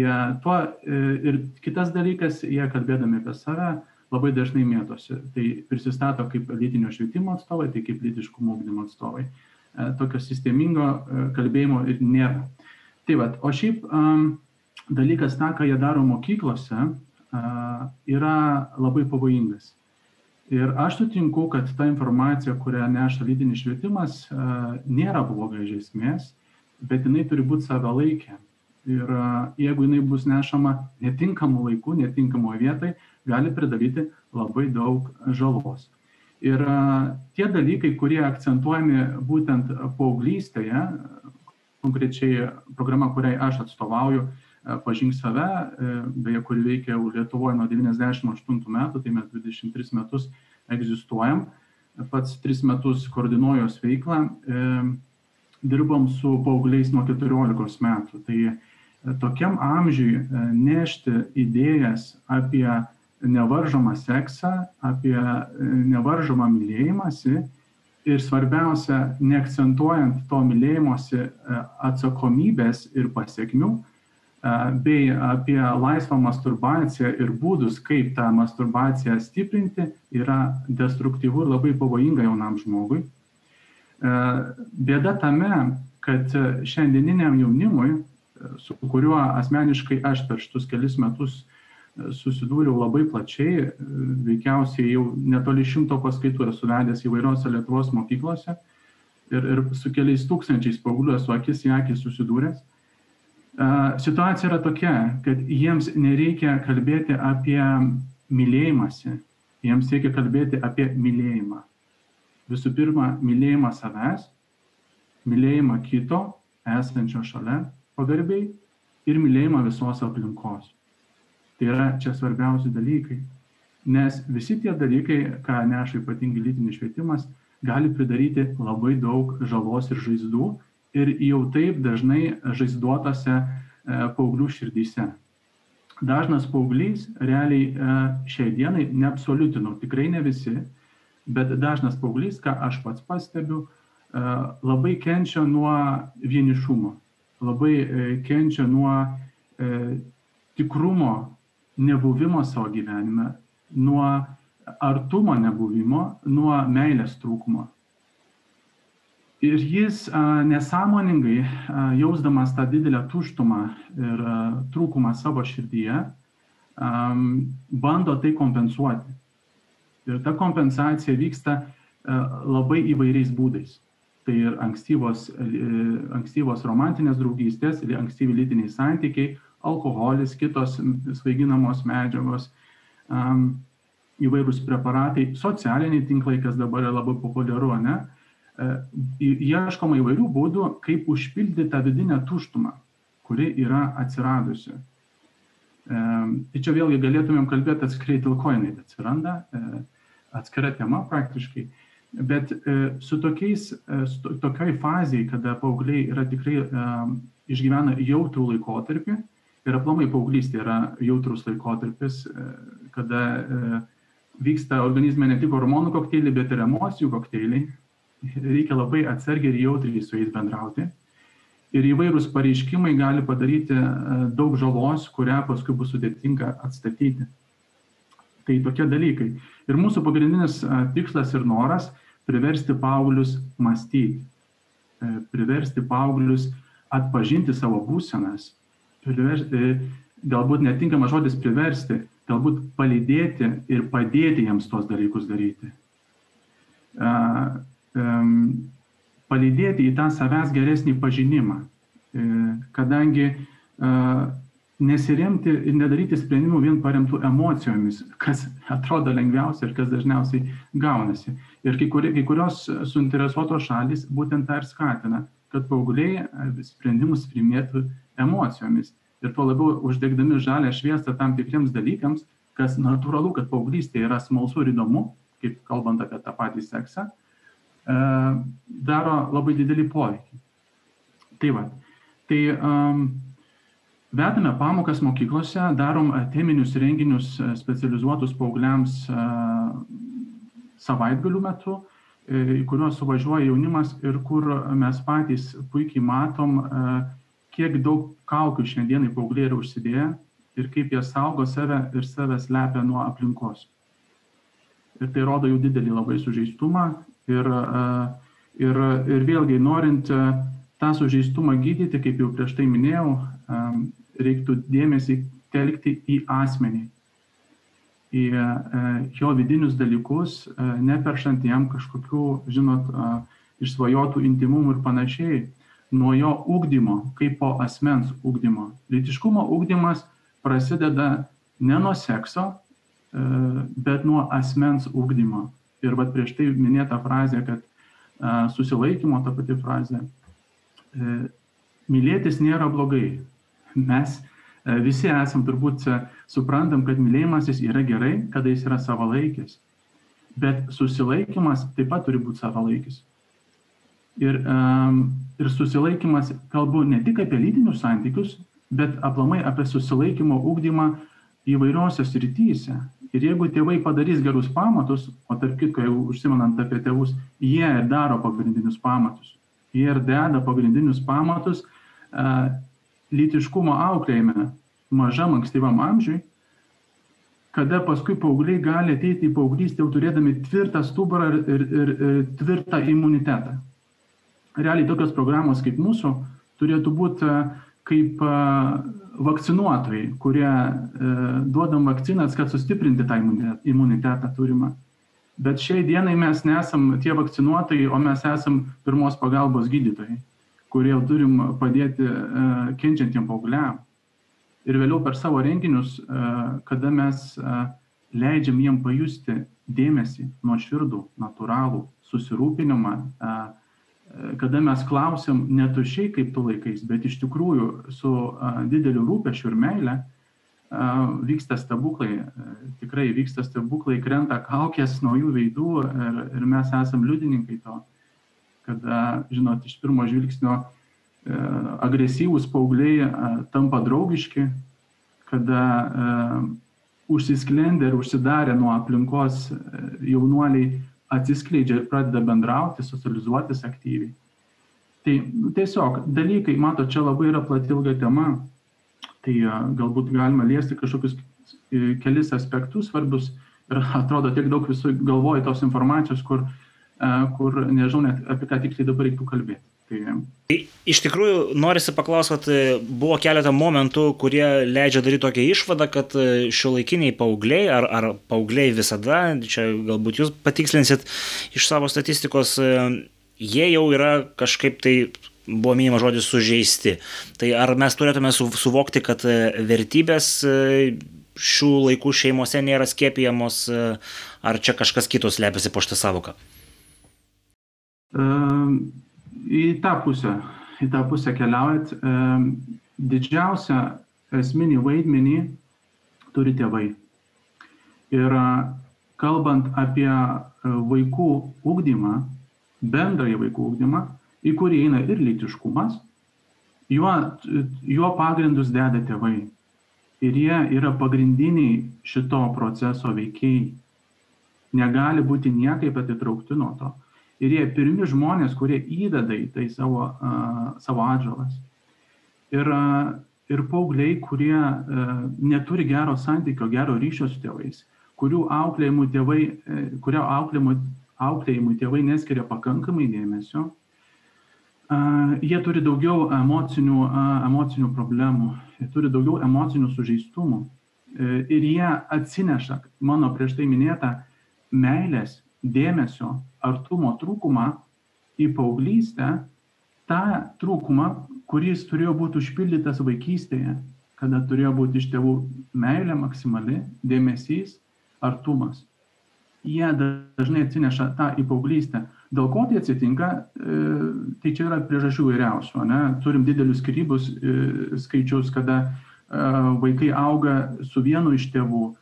tuo e, ir kitas dalykas, jie kalbėdami apie save labai dažnai mėtosi. Tai prisistato kaip lytinio švietimo atstovai, tai kaip lytiškumo ugdymo atstovai. E, tokio sistemingo e, kalbėjimo ir nėra. Tai vad, o šiaip um, dalykas, tą, ką jie daro mokyklose, yra labai pavojingas. Ir aš sutinku, kad ta informacija, kurią neša lydinis švietimas, nėra bloga iš esmės, bet jinai turi būti savalaikė. Ir jeigu jinai bus nešama netinkamu laiku, netinkamoje vietoje, gali pridaryti labai daug žalos. Ir tie dalykai, kurie akcentuojami būtent paauglystėje, konkrečiai programa, kuriai aš atstovauju, pažink save, e, beje, kuri veikia Lietuvoje nuo 98 metų, tai mes 23 metus egzistuojam, pats 3 metus koordinuoju jos veiklą, e, dirbam su paaugliais nuo 14 metų. Tai e, tokiam amžiui nešti idėjas apie nevaržomą seksą, apie nevaržomą mylėjimąsi ir svarbiausia, neakcentuojant to mylėjimosi atsakomybės ir pasiekmių, bei apie laisvą masturbaciją ir būdus, kaip tą masturbaciją stiprinti, yra destruktyvu ir labai pavojinga jaunam žmogui. Bėda tame, kad šiandieniniam jaunimui, su kuriuo asmeniškai aš per šitus kelis metus susidūriau labai plačiai, veikiausiai jau netoli šimto paskaitų esu vedęs įvairiose Lietuvos mokyklose ir, ir su keliais tūkstančiais paauglių esu akis į akį susidūręs situacija yra tokia, kad jiems nereikia kalbėti apie mylėjimąsi, jiems reikia kalbėti apie mylėjimą. Visų pirma, mylėjimą savęs, mylėjimą kito, esančio šalia pagarbiai ir mylėjimą visos aplinkos. Tai yra čia svarbiausi dalykai. Nes visi tie dalykai, ką neša ypatingai lytinis švietimas, gali pridaryti labai daug žalos ir žaizdų ir jau taip dažnai žaizduotose e, paauglių širdyse. Dažnas paauglys realiai e, šiai dienai, neabsoliutinu, tikrai ne visi, bet dažnas paauglys, ką aš pats pastebiu, e, labai kenčia nuo vienišumo, labai kenčia nuo tikrumo nebuvimo savo gyvenime, nuo artumo nebuvimo, nuo meilės trūkumo. Ir jis nesąmoningai, jausdamas tą didelę tuštumą ir trūkumą savo širdyje, bando tai kompensuoti. Ir ta kompensacija vyksta labai įvairiais būdais. Tai ir ankstyvos, ankstyvos romantinės draugystės, ankstyvi lytiniai santykiai, alkoholis, kitos svaiginamos medžiagos, įvairūs preparatai, socialiniai tinklai, kas dabar yra labai populiaru, ne? E, ieškoma įvairių būdų, kaip užpildyti tą vidinę tuštumą, kuri yra atsiradusi. E, tai čia vėlgi galėtumėm kalbėti atskirai, dėl ko jinai atsiranda, e, atskira tema praktiškai. Bet su tokiais, su tokioj fazėje, kada paaugliai yra tikrai išgyvena jautrų laikotarpį, ir aplamai paauglystė yra jautrus laikotarpis, kada vyksta organizme ne tik hormonų kokteiliai, bet ir emocijų kokteiliai, reikia labai atsargiai ir jautriai su jais bendrauti. Ir įvairūs pareiškimai gali padaryti e, daug žalos, kurią paskui bus sudėtinga atstatyti. Tai tokie dalykai. Ir mūsų pagrindinis e, tikslas ir noras - priversti paauglius mąstyti, e, priversti paauglius atpažinti savo būsenas, priversti, galbūt netinkamas žodis priversti, galbūt palydėti ir padėti jiems tuos dalykus daryti palydėti į tą savęs geresnį pažinimą, e, kadangi uh, nesiremti ir nedaryti sprendimų vien paremtų emocijomis, kas atrodo lengviausia ir kas dažniausiai gaunasi. Ir kai, kurie, kai kurios suinteresuotos šalis būtent tą ir skatina, kad paaugliai sprendimus primėtų emocijomis. Ir tuo labiau uždegdami žalę šviestą tam tikriems dalykams, kas natūralu, kad paauglystė yra smalsu ir įdomu, kaip kalbant apie tą patį seksą, E, daro labai didelį poveikį. Tai va, tai um, vedame pamokas mokyklose, darom teminius renginius e, specializuotus paaugliams uh, savaitgalių metu, į kuriuos suvažiuoja jaunimas ir kur mes patys puikiai matom, kiek daug kaukių šiandienai paaugliai yra užsidėję ir kaip jie saugo save ir save slepia nuo aplinkos. Ir tai rodo jų didelį labai sužeistumą Ir, ir, ir vėlgi, norint tą sužeistumą gydyti, kaip jau prieš tai minėjau, reiktų dėmesį telkti į asmenį, į jo vidinius dalykus, neperšant jam kažkokių, žinot, išsvajotų intimumų ir panašiai, nuo jo ūkdymo, kaip po asmens ūkdymo. Lytiškumo ūkdymas prasideda ne nuo sekso, bet nuo asmens ūkdymo. Ir vad prieš tai minėta frazė, kad a, susilaikymo ta pati frazė. E, mylėtis nėra blogai. Mes e, visi esam turbūt e, suprantam, kad mylėjimasis yra gerai, kada jis yra savalaikis. Bet susilaikymas taip pat turi būti savalaikis. Ir, um, ir susilaikymas kalbu ne tik apie lytinius santykius, bet aplamai apie susilaikymo ūkdymą įvairiose srityse Ir jeigu tėvai padarys gerus pamatus, o tarp kitko, jau užsimenant apie tėvus, jie ir daro pagrindinius pamatus. Jie ir deda pagrindinius pamatus uh, lytiškumo auklėjime mažam ankstyvam amžiui, kada paskui paaugliai gali ateiti į paauglystę jau turėdami tvirtą stuburą ir, ir, ir, ir tvirtą imunitetą. Realiai tokios programos kaip mūsų turėtų būti kaip vakcinuotojai, kurie duodam vakcinas, kad sustiprinti tą imunitetą turimą. Bet šiai dienai mes nesam tie vakcinuotojai, o mes esam pirmos pagalbos gydytojai, kurie turim padėti kenčiantiem paaugliam. Ir vėliau per savo renginius, kada mes leidžiam jiem pajusti dėmesį, nuoširdų, natūralų, susirūpinimą, kada mes klausim netušiai kaip tu laikais, bet iš tikrųjų su dideliu rūpešiu ir meile, vyksta stebuklai, tikrai vyksta stebuklai, krenta kaukės naujų veidų ir, ir mes esam liudininkai to, kada, žinot, iš pirmo žvilgsnio agresyvūs paaugliai tampa draugiški, kada užsisklendę ir užsidarę nuo aplinkos jaunuoliai atsiskleidžia ir pradeda bendrauti, socializuotis aktyviai. Tai tiesiog dalykai, mato, čia labai yra plati ilga tema, tai galbūt galima liesti kažkokius kelis aspektus svarbius ir atrodo tiek daug visų galvoja tos informacijos, kur, kur nežinau net apie ką tiksliai dabar reiktų kalbėti. Tai iš tikrųjų norisi paklausyti, kad buvo keletą momentų, kurie leidžia daryti tokią išvadą, kad šio laikiniai paaugliai ar, ar paaugliai visada, čia galbūt jūs patikslinsit iš savo statistikos, jie jau yra kažkaip tai buvo minimas žodis sužeisti. Tai ar mes turėtume suvokti, kad vertybės šių laikų šeimose nėra skiepijamos, ar čia kažkas kitos lepiasi po šitą savoką? Um į tą pusę, į tą pusę keliaujat, didžiausią esminį vaidmenį turi tėvai. Ir kalbant apie vaikų ūkdymą, bendrąjį vaikų ūkdymą, į kurį eina ir lytiškumas, juo, juo pagrindus deda tėvai. Ir jie yra pagrindiniai šito proceso veikiai. Negali būti niekaip atitraukti nuo to ir jie pirmi žmonės, kurie įdeda į tai savo, uh, savo atžalas. Ir, uh, ir paaugliai, kurie uh, neturi gero santykio, gero ryšio su tėvais, kurių auklėjimų tėvai, uh, kurio auklėjimų, auklėjimų tėvai neskiria pakankamai dėmesio, uh, jie turi daugiau emocinių, uh, emocinių problemų, turi daugiau emocinių sužeistumų. Uh, ir jie atsineša, mano prieš tai minėtą, meilės, dėmesio, artumo trūkumą į paauglystę, tą trūkumą, kuris turėjo būti užpildytas vaikystėje, kada turėjo būti iš tėvų meilė maksimali, dėmesys, artumas. Jie dažnai atsineša tą į paauglystę. Dėl ko tai atsitinka, e, tai čia yra priežasčių įvairiausių. Ne? Turim didelius skirybus e, skaičius, kada e, vaikai auga su vienu iš tėvų,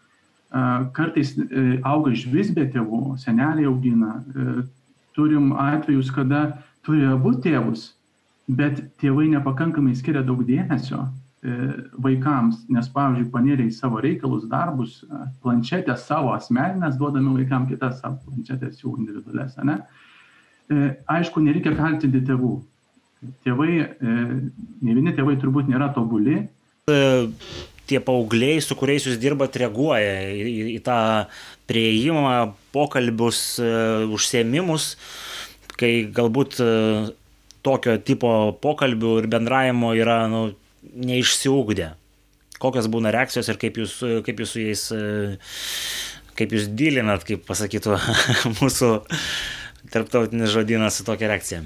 kartais e, auga iš vis be tėvų, seneliai augina. E, turim atvejus, kada turi abu tėvus, bet tėvai nepakankamai skiria daug dėmesio e, vaikams, nes, pavyzdžiui, panėrė į savo reikalus, darbus, planšetės savo asmeninės, duodami vaikams kitas savo planšetės jų individualias, ne? Aišku, nereikia kaltinti tėvų. Tėvai, ne vieni tėvai turbūt nėra tobuli tie paaugliai, su kuriais jūs dirbat, reaguoja į, į, į tą prieimą, pokalbius, e, užsiemimus, kai galbūt e, tokio tipo pokalbių ir bendravimo yra nu, neišsiugdę. Kokios būna reakcijos ir kaip jūs, kaip jūs su jais, e, kaip jūs dylinat, kaip pasakytų mūsų tarptautinis žodynas su tokia reakcija.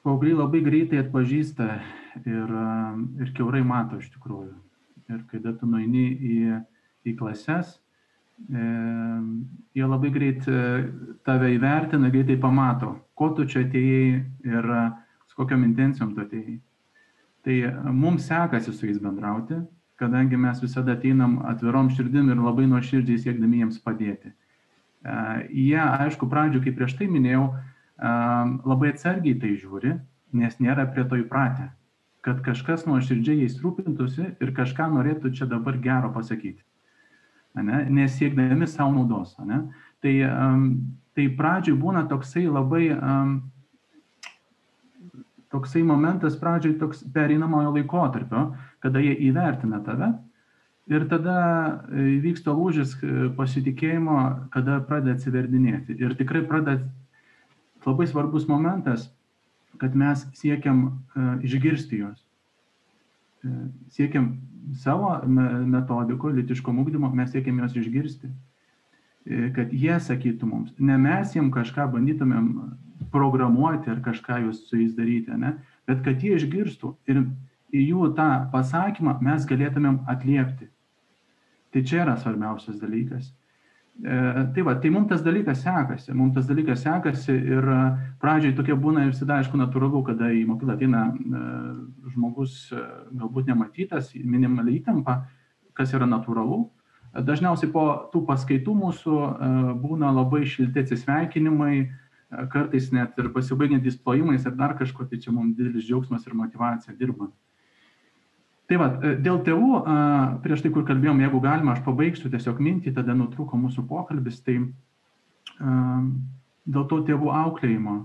Paaugliai labai greitai atpažįsta ir, ir keurai mato iš tikrųjų. Ir kai tu nueini į, į klases, e, jie labai greit e, tave įvertina, greitai pamato, ko tu čia atėjai ir su kokiam intencijom tu atėjai. Tai mums sekasi su jais bendrauti, kadangi mes visada ateinam atvirom širdim ir labai nuoširdžiai siekdami jiems padėti. E, jie, aišku, pradžio, kaip prieš tai minėjau, labai atsargiai tai žiūri, nes nėra prie to įpratę kad kažkas nuoširdžiai jais rūpintųsi ir kažką norėtų čia dabar gero pasakyti. ne, nesiekdami savo naudos. Ne. Tai, um, tai pradžioj būna toksai labai, um, toksai momentas pradžioj toks pereinamojo laikotarpio, kada jie įvertina tave ir tada vyksta lūžis pasitikėjimo, kada pradeda atsiverdinėti. Ir tikrai pradeda labai svarbus momentas, kad mes siekiam uh, išgirsti juos. Uh, siekiam savo metodiko, litiško mūkdymo, mes siekiam juos išgirsti. Uh, kad jie sakytų mums, ne mes jiem kažką bandytumėm programuoti ar kažką jūs su jais daryti, ne? bet kad jie išgirstų ir į jų tą pasakymą mes galėtumėm atliepti. Tai čia yra svarbiausias dalykas. E, tai va, tai mums tas dalykas sekasi, mums tas dalykas sekasi ir e, pradžiai tokia būna ir visada, aišku, natūralu, kada į mokyklą ateina e, žmogus galbūt nematytas, minimaliai įtampa, kas yra natūralu. Dažniausiai po tų paskaitų mūsų būna labai šilti atsisveikinimai, kartais net ir pasibaigiantys plojimais ir dar kažko, tai čia mums didelis džiaugsmas ir motivacija dirbant. Tai va, e, dėl tėvų, prieš tai, kur kalbėjom, jeigu galima, aš pabaigsiu tiesiog mintį, tada nutruko mūsų pokalbis, tai dėl to tėvų auklėjimo.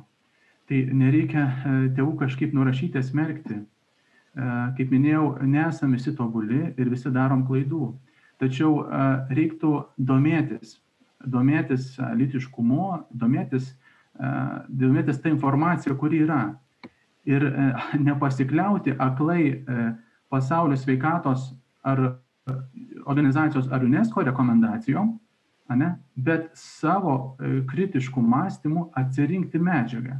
Tai nereikia e, tėvų kažkaip nurašyti, smerkti. E, kaip minėjau, nesame visi tobuli ir visi darom klaidų. Tačiau reiktų domėtis, domėtis litiškumu, domėtis, domėtis tą informaciją, kuri yra. Ir nepasikliauti aklai pasaulio sveikatos ar organizacijos ar UNESCO rekomendacijom, ane, bet savo e, kritiškų mąstymų atsirinkti medžiagą.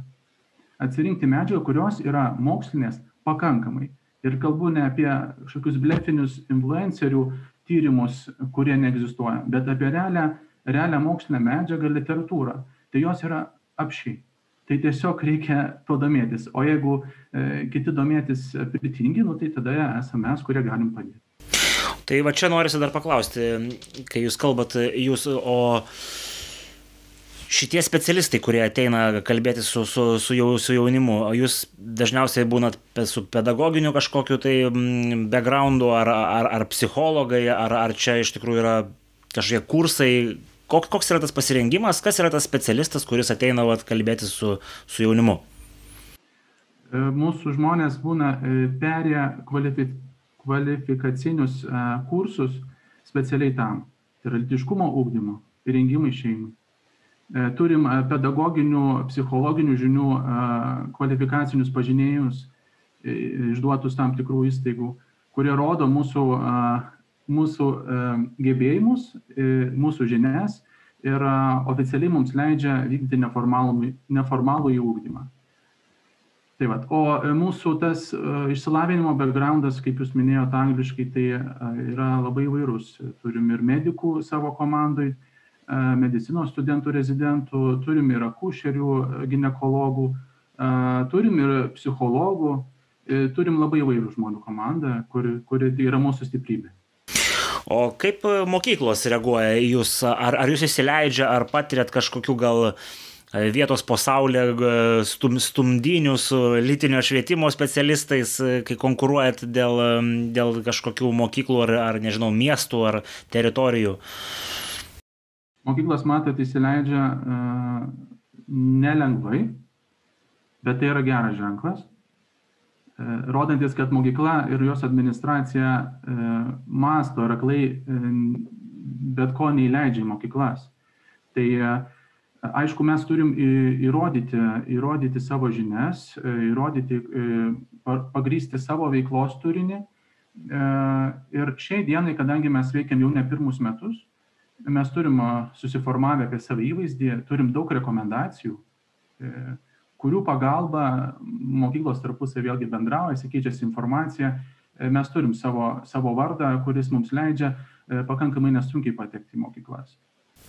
Atsirinkti medžiagą, kurios yra mokslinės pakankamai. Ir kalbu ne apie kažkokius blefinius influencerių tyrimus, kurie neegzistuoja, bet apie realią, realią mokslinę medžiagą, literatūrą. Tai jos yra apšiai. Tai tiesiog reikia to domėtis. O jeigu e, kiti domėtis pritingi, nu, tai tada esame mes, kurie galim padėti. Tai va čia norisi dar paklausti, kai jūs kalbat, jūs, o šitie specialistai, kurie ateina kalbėti su, su, su, jau, su jaunimu, jūs dažniausiai būnat su pedagoginiu kažkokiu tai mm, backgroundu, ar, ar, ar psichologai, ar, ar čia iš tikrųjų yra kažkokie kursai, Koks, koks yra tas pasirengimas, kas yra tas specialistas, kuris ateina vat, kalbėti su, su jaunimu? E, mūsų žmonės būna e, perėję kvalifi, kvalifikacinius e, kursus specialiai tam. Tai yra litiškumo ūkdymo, rengimai šeimai. Turim pedagoginių, psichologinių žinių kvalifikacinius pažinėjimus išduotus tam tikrų įstaigų, kurie rodo mūsų mūsų e, gebėjimus, e, mūsų žinias ir e, oficialiai mums leidžia vykdyti neformalų, neformalų į ūkdymą. Tai va, o mūsų tas išsilavinimo backgroundas, kaip jūs minėjote angliškai, tai yra labai įvairus. Turim ir medikų savo komandai, medicinos studentų rezidentų, turim ir akušerių, gynekologų, turim ir psichologų, turim labai įvairių žmonių komandą, kuri, kuri yra mūsų stiprybė. O kaip e, mokyklos reaguoja į jūs? Ar, ar jūs įsileidžia, ar patiriat kažkokių gal e, vietos pasaulyje stum, stumdynių su lytinio švietimo specialistais, e, kai konkuruojat dėl, dėl kažkokių mokyklų ar, ar, nežinau, miestų ar teritorijų? Mokyklos, matot, įsileidžia uh, nelengvai, bet tai yra geras ženklas E, rodantis, kad mokykla ir jos administracija e, masto ir aklai e, bet ko neįleidžia į mokyklas. Tai aišku, mes turim įrodyti, įrodyti savo žinias, įrodyti, pagrysti savo veiklos turinį. Ir šiai dienai, kadangi mes veikiam jau ne pirmus metus, mes turim susiformavę apie savo įvaizdį, turim daug rekomendacijų kurių pagalba mokyklos tarpusai vėlgi bendrauja, keičiasi informacija. E, mes turim savo, savo vardą, kuris mums leidžia e, pakankamai nesunkiai patekti į mokyklas.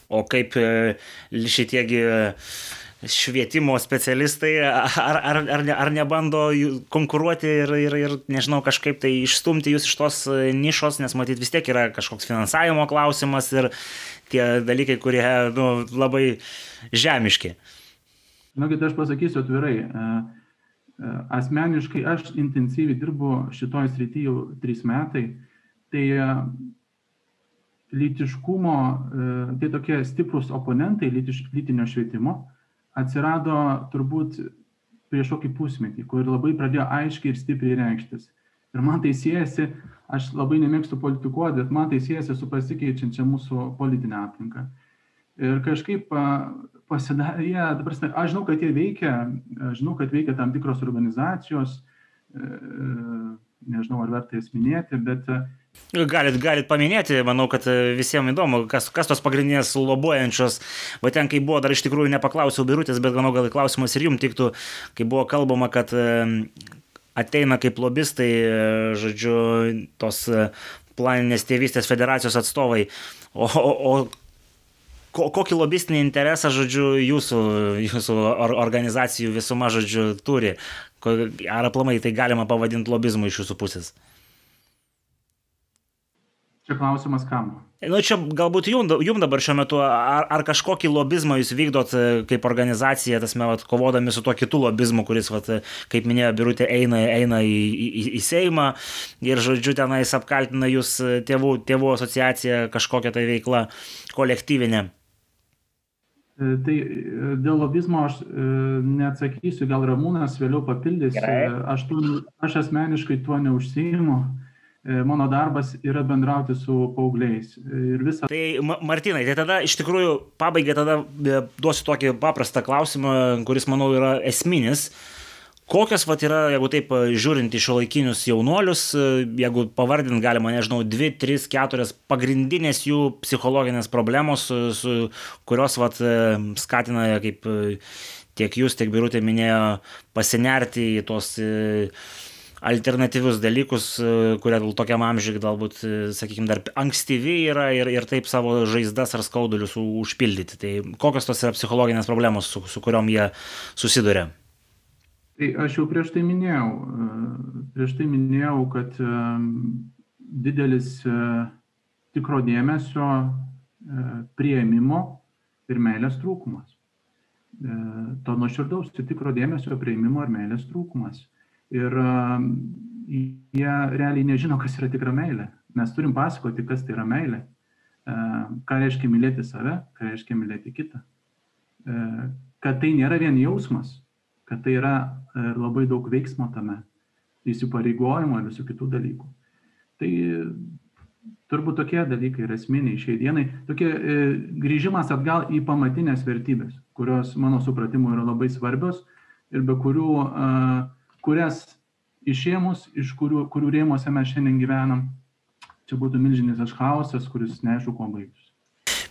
O kaip e, šitiegi švietimo specialistai, ar, ar, ar, ar nebando konkuruoti ir, ir, ir, nežinau, kažkaip tai išstumti jūs iš tos nišos, nes matyt vis tiek yra kažkoks finansavimo klausimas ir tie dalykai, kurie nu, labai žemiški. Žinokit, aš pasakysiu atvirai, e, e, asmeniškai aš intensyviai dirbu šitoj srity jau trys metai, tai e, lytiškumo, tai tokie stiprus oponentai lytiš, lytinio švietimo atsirado turbūt prieš kokį pusmetį, kur labai pradėjo aiškiai ir stipriai reikštis. Ir man tai siejasi, aš labai nemėgstu politikuoti, bet man tai siejasi su pasikeičiančia mūsų politinė aplinka. Ir kažkaip pasidarė, dabar, aš žinau, kad jie veikia, aš žinau, kad veikia tam tikros organizacijos, e, nežinau, ar verta jas minėti, bet Galit, galit paminėti, manau, kad visiems įdomu, kas, kas tos pagrindinės lobuojančios, va ten, kai buvo, dar iš tikrųjų nepaklausiau birutės, bet manau, gal klausimas ir jums tiktų, kai buvo kalbama, kad ateina kaip lobistai, žodžiu, tos planinės tėvystės federacijos atstovai, o, o, o ko, kokį lobistinį interesą, žodžiu, jūsų, jūsų organizacijų visuma, žodžiu, turi? Ar aplamai tai galima pavadinti lobizmu iš jūsų pusės? Čia klausimas kam? Nu, čia galbūt jum, jum dabar šiuo metu, ar, ar kažkokį lobizmą jūs vykdot e, kaip organizacija, tas mes kovodami su tuo kitu lobizmu, kuris, vat, kaip minėjo Birutė, eina, eina į, į, į Seimą ir, žodžiu, tenais apkaltina jūs e, tėvų, tėvų asociacija kažkokią tai veiklą kolektyvinę. E, tai dėl lobizmo aš neatsakysiu, gal Ramūnas vėliau papildys. Gerai. Aš, tu, aš asmeniškai tuo neužsijimu. E, mano darbas yra bendrauti su paaugliais. Ir visa. Tai Martinai, tai tada iš tikrųjų pabaigai tada e, duosiu tokį paprastą klausimą, kuris manau yra esminis. Kokios vat yra, jeigu taip e, žiūrint į šiuolaikinius jaunuolius, jeigu pavardint galima, nežinau, dvi, tris, keturias pagrindinės jų psichologinės problemos, su, su, kurios vat skatina, kaip tiek jūs, tiek Birutė minėjo, pasinerti į tos alternatyvius dalykus, e, kurie tokiam amžiui galbūt, e, sakykime, dar ankstyvi yra ir, ir taip savo žaizdas ar skaudulius užpildyti. Tai kokios tos yra psichologinės problemos, su, su kuriuom jie susiduria? Tai aš jau prieš tai minėjau, e, prieš tai minėjau, kad didelis tikro dėmesio prieimimo ir meilės trūkumas. To nuoširdaus tikro dėmesio prieimimo ir meilės trūkumas ir jie realiai nežino, kas yra tikra meilė. Mes turim pasakoti, kas tai yra meilė, ką reiškia mylėti save, ką reiškia mylėti kitą. Kad tai nėra vien jausmas, kad tai yra e, labai daug veiksmo tame, įsipareigojimo ir visų kitų dalykų. Tai turbūt tokie dalykai yra esminiai šiai dienai. Tokie e, grįžimas atgal į pamatinės vertybės, kurios mano supratimu yra labai svarbios ir be kurių uh, kurias išėmus, iš kurių, kurių rėmose mes šiandien gyvenam, čia būtų milžinis chaosas, kuris neaišku, kuo baigsis.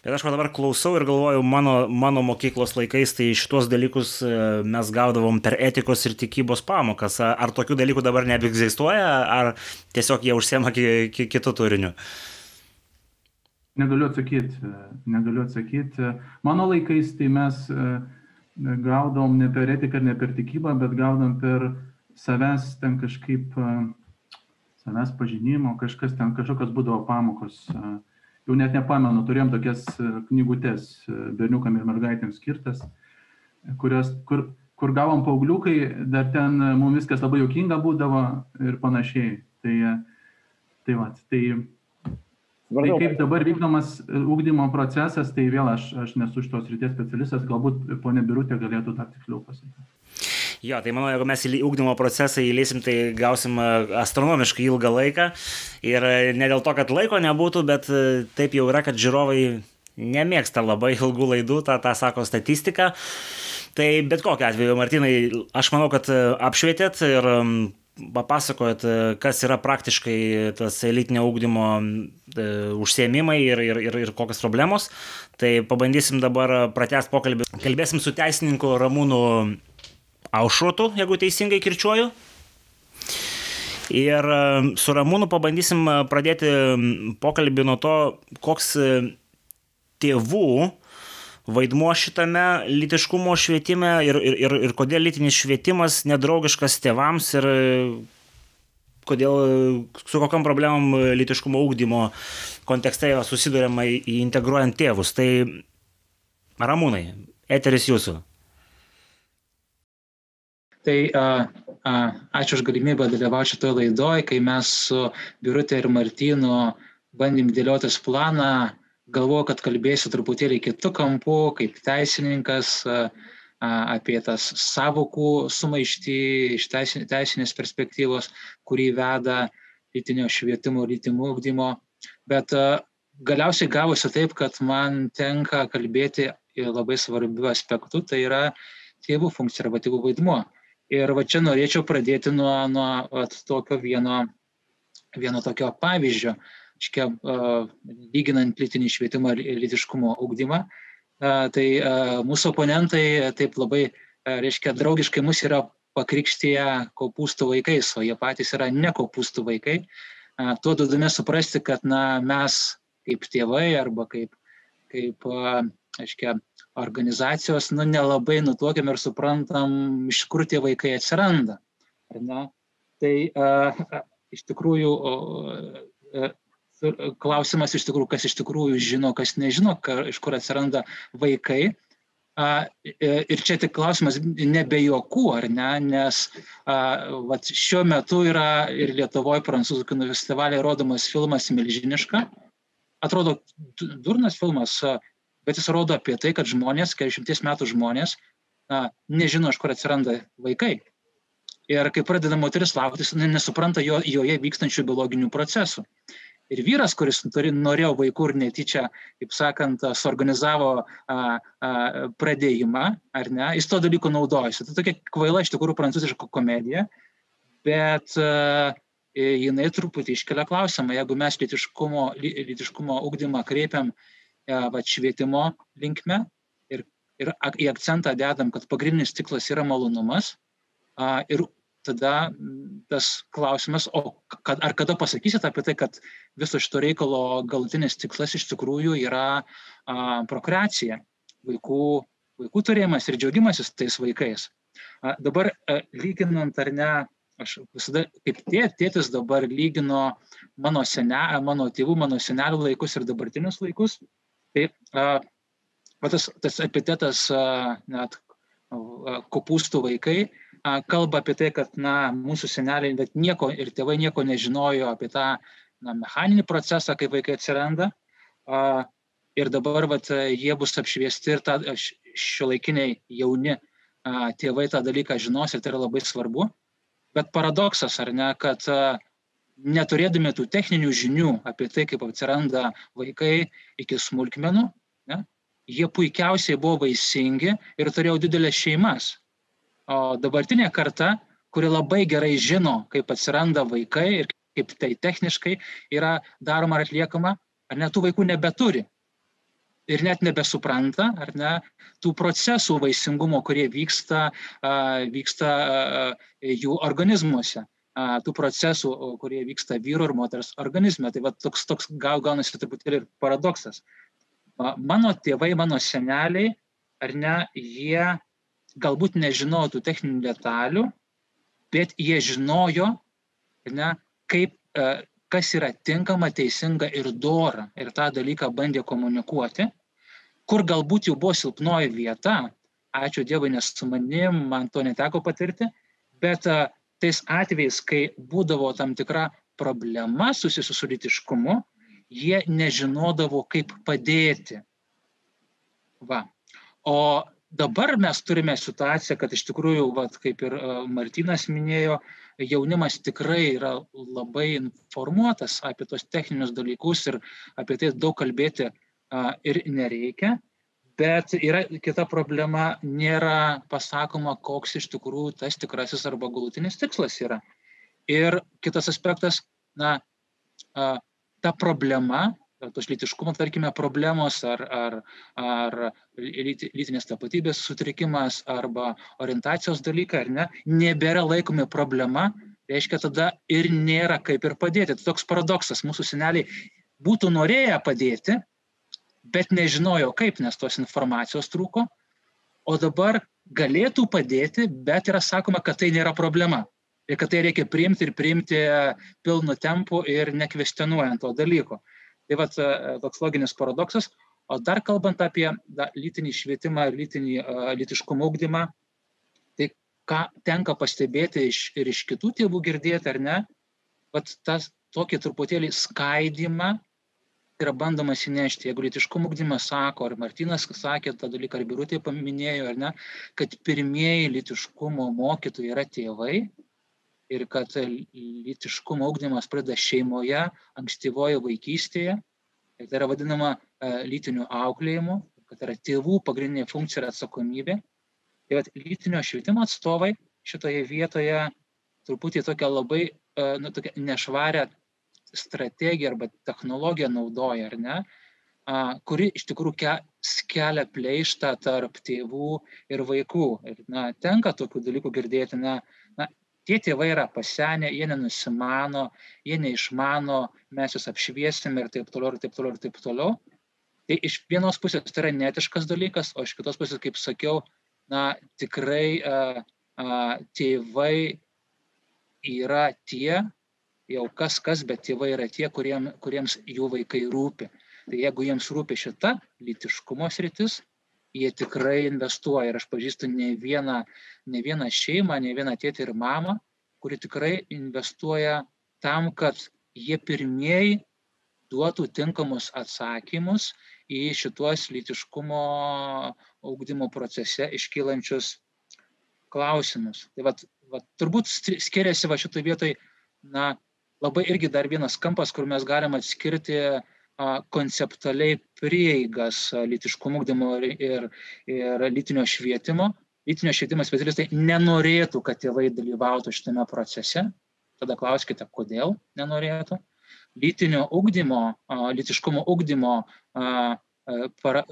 Bet aš dabar klausau ir galvoju, mano, mano mokyklos laikais tai šitos dalykus e, mes gaudavom per etikos ir tikybos pamokas. Ar tokių dalykų dabar nebeegzistuoja, ar tiesiog jie užsiema kitų turinių? Negaliu atsakyti, negaliu atsakyti. Mano laikais tai mes e, gaudom ne per etiką ir ne per tikybą, bet gaudom per savęs ten kažkaip, savęs pažinimo, kažkas ten, kažkokios būdavo pamokos. Jau net nepamenu, turėjom tokias knygutės berniukam ir mergaitėms skirtas, kurios, kur, kur gavom paaugliukai, dar ten mums viskas labai jokinga būdavo ir panašiai. Tai, tai va, tai Tai kaip dabar vykdomas ūkdymo procesas, tai vėl aš, aš nesu šitos ryties specialistas, galbūt ponė Birutė galėtų dar tiksliau pasakyti. Jo, tai manau, jeigu mes į ūkdymo procesą įleisim, tai gausim e, astronomiškai ilgą laiką. Ir e, ne dėl to, kad laiko nebūtų, bet e, taip jau yra, kad žiūrovai nemėgsta labai ilgų laidų, tą, tą sako statistika. Tai bet kokiu atveju, Martinai, aš manau, kad apšvietėt ir papasakojot, kas yra praktiškai tas elitinio ūkdymo užsiemimai ir, ir, ir, ir kokios problemos. Tai pabandysim dabar pratęsti pokalbį. Kalbėsim su teisininku Ramūnu Aušrotu, jeigu teisingai kirčiuoju. Ir e, su Ramūnu pabandysim e, pradėti pokalbį nuo to, koks e, tėvų vaidmuo šitame litiškumo švietime ir, ir, ir, ir kodėl litinis švietimas nedraugiškas tėvams ir kodėl, su kokiam problemom litiškumo ūkdymo kontekste susidurėma integruojant tėvus. Tai Ramūnai, eteris jūsų. Tai a, a, ačiū už galimybę dalyvauti šitoje laidoje, kai mes su Birutė ir Martinu bandėm dėliotis planą, galvoju, kad kalbėsiu truputėlį kitų kampų, kaip teisininkas, apie tas savokų sumaištį iš teisinės perspektyvos, kurį veda lytinio švietimo, lytimo ugdymo. Bet galiausiai gavosi taip, kad man tenka kalbėti labai svarbių aspektų, tai yra tėvų tėvų vaidmuo. Ir va čia norėčiau pradėti nuo, nuo at, tokio vieno, vieno tokio pavyzdžio, iškia, uh, lyginant lytinį švietimą ir lytiškumo ugdymą. Uh, tai uh, mūsų oponentai taip labai, uh, reiškia, draugiškai mus yra pakrikštyje kopūstų vaikais, o jie patys yra ne kopūstų vaikai. Uh, tuo duodame suprasti, kad na, mes kaip tėvai arba kaip, kaip uh, aiškia, organizacijos nu, nelabai nutuokiam ir suprantam, iš kur tie vaikai atsiranda. Tai a, iš tikrųjų a, klausimas iš tikrųjų, kas iš tikrųjų žino, kas nežino, ka, iš kur atsiranda vaikai. A, ir čia tik klausimas nebe juokų, ar ne, nes a, vat, šiuo metu yra ir Lietuvoje prancūzų kino festivalėje rodomas filmas Milžiniška. Atrodo, durnas filmas, bet jis rodo apie tai, kad žmonės, 40 metų žmonės, na, nežino, iš kur atsiranda vaikai. Ir kai pradeda moteris lauktis, nesupranta jo, joje vykstančių biologinių procesų. Ir vyras, kuris turi, norėjo vaikų ir netyčia, kaip sakant, suorganizavo a, a, pradėjimą, ar ne, jis to dalyko naudojasi. Tai tokia kvaila iš tikrųjų prancūziška komedija, bet a, jinai truputį iškelia klausimą, jeigu mes litiškumo, litiškumo ugdymą kreipiam E, va, švietimo linkme ir, ir į akcentą dedam, kad pagrindinis tiklas yra malonumas. Ir tada tas klausimas, o kad, ar kada pasakysit apie tai, kad viso šito reikalo galutinis tikslas iš tikrųjų yra a, prokreacija, vaikų, vaikų turėjimas ir džiaugimasis tais vaikais. A, dabar a, lyginant ar ne, aš visada kaip tė, tėtis dabar lygino mano, sene, mano tėvų, mano senelių laikus ir dabartinius laikus. Tai a, tas, tas epitetas a, net kopūstų vaikai a, kalba apie tai, kad na, mūsų seneliai bet nieko ir tėvai nieko nežinojo apie tą na, mechaninį procesą, kaip vaikai atsiranda. A, ir dabar vat, jie bus apšviesti ir ta, šio laikiniai jauni a, tėvai tą dalyką žinos ir tai yra labai svarbu. Bet paradoksas, ar ne, kad a, neturėdami tų techninių žinių apie tai, kaip atsiranda vaikai iki smulkmenų, ne, jie puikiausiai buvo vaisingi ir turėjo didelės šeimas. O dabartinė karta, kuri labai gerai žino, kaip atsiranda vaikai ir kaip tai techniškai yra daroma ar atliekama, ar net tų vaikų nebeturi. Ir net nebesupranta, ar ne, tų procesų vaisingumo, kurie vyksta, vyksta jų organizmuose tų procesų, kurie vyksta vyro ir moters organizme. Tai va, toks, toks gal gaunasi truputėlį ir paradoksas. Mano tėvai, mano seneliai, ar ne, jie galbūt nežinojo tų techninių detalių, bet jie žinojo, ne, kaip, kas yra tinkama, teisinga ir dora. Ir tą dalyką bandė komunikuoti, kur galbūt jau buvo silpnoji vieta. Ačiū Dievui, nes su manim man to neteko patirti, bet tais atvejais, kai būdavo tam tikra problema susijusi su litiškumu, jie nežinodavo, kaip padėti. Va. O dabar mes turime situaciją, kad iš tikrųjų, va, kaip ir Martinas minėjo, jaunimas tikrai yra labai informuotas apie tos techninius dalykus ir apie tai daug kalbėti ir nereikia. Bet yra kita problema, nėra pasakoma, koks iš tikrųjų tas tikrasis arba galutinis tikslas yra. Ir kitas aspektas, na, ta problema, tos lytiškumo, tarkime, problemos ar, ar, ar lytinės tapatybės sutrikimas arba orientacijos dalykai, ar ne, nebėra laikomi problema, reiškia tada ir nėra kaip ir padėti. Tai toks paradoksas, mūsų seneliai būtų norėję padėti, bet nežinojo kaip, nes tos informacijos trūko, o dabar galėtų padėti, bet yra sakoma, kad tai nėra problema. Ir kad tai reikia priimti ir priimti pilnu tempu ir nekvestionuojant to dalyko. Tai va toks loginis paradoksas. O dar kalbant apie da, lytinį švietimą ir lytinį uh, lytiškumo ugdymą, tai ką tenka pastebėti iš, ir iš kitų tėvų girdėti, ar ne, vat tas tokį truputėlį skaidimą yra bandomas įnešti. Jeigu lytiškumo ugdymas sako, ar Martinas sakė tą dalyką, ar Birutė paminėjo, ar ne, kad pirmieji lytiškumo mokytojai yra tėvai ir kad lytiškumo ugdymas pradeda šeimoje, ankstyvoje vaikystėje. Ir tai yra vadinama e, lytiniu auklėjimu, kad yra tėvų pagrindinė funkcija ir atsakomybė. Tai vad lytinio švietimo atstovai šitoje vietoje truputį tokią labai e, nu, tokią nešvarę strategiją arba technologiją naudoja, ar ne, kuri iš tikrųjų ke, kelia pleištą tarp tėvų ir vaikų. Ir na, tenka tokių dalykų girdėti, na, na, tie tėvai yra pasenę, jie nenusimano, jie neišmano, mes juos apšviesime ir taip toliau, ir taip toliau, ir taip toliau. Tai iš vienos pusės tai yra netiškas dalykas, o iš kitos pusės, kaip sakiau, na, tikrai a, a, tėvai yra tie, jau kas kas, bet tėvai yra tie, kuriem, kuriems jų vaikai rūpi. Tai jeigu jiems rūpi šita lytiškumo sritis, jie tikrai investuoja. Ir aš pažįstu ne vieną, ne vieną šeimą, ne vieną tėtį ir mamą, kuri tikrai investuoja tam, kad jie pirmieji duotų tinkamus atsakymus į šituos lytiškumo augdymo procese iškylančius klausimus. Tai vat, vat, turbūt skiriasi va šitoje vietoje, na, labai irgi dar vienas kampas, kur mes galim atskirti konceptualiai prieigas lytiškumo ugdymo ir, ir lytinio švietimo. Lytinio švietimo specialistai nenorėtų, kad tėvai dalyvautų šitame procese. Tada klauskite, kodėl nenorėtų. Lytinio ugdymo, lytiškumo ugdymo para,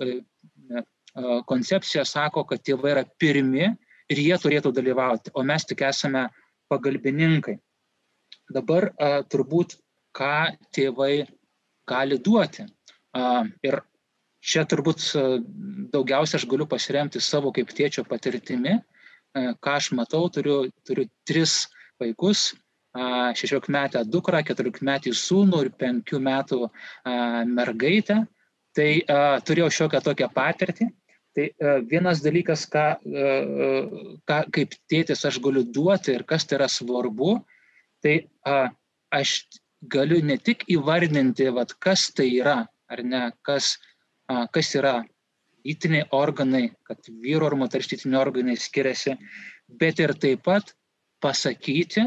koncepcija sako, kad tėvai yra pirmi ir jie turėtų dalyvauti, o mes tik esame pagalbininkai. Dabar a, turbūt, ką tėvai gali duoti. A, ir čia turbūt daugiausia aš galiu pasiremti savo kaip tėčio patirtimi, ką aš matau, turiu, turiu tris vaikus, 16 metę dukrą, 14 metį sūnų ir 5 metų mergaitę. Tai turėjau šiokią tokią patirtį. Tai vienas dalykas, ką, ką kaip tėtis aš galiu duoti ir kas tai yra svarbu, tai a, aš galiu ne tik įvardinti, vat, kas tai yra, ar ne, kas, a, kas yra lytiniai organai, kad vyro ar moters lytiniai organai skiriasi, bet ir taip pat pasakyti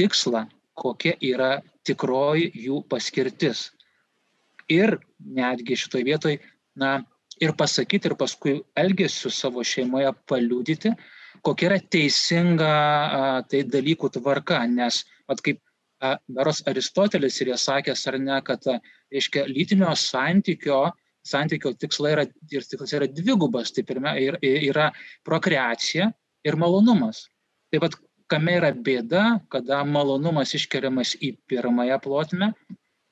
tikslą, kokia yra tikroji jų paskirtis. Ir netgi šitoje vietoje, na, ir pasakyti, ir paskui elgesiu savo šeimoje paliūdyti, kokia yra teisinga tai dalykų tvarka, nes, at kaip Beros Aristotelis ir jie sakęs, ar ne, kad, reiškia, lytinio santykio, santykio tikslai yra, ir tikslas yra dvigubas, tai pirmia, yra prokreacija ir malonumas. Taip pat kame yra bėda, kada malonumas iškeliamas į pirmąją plotmę,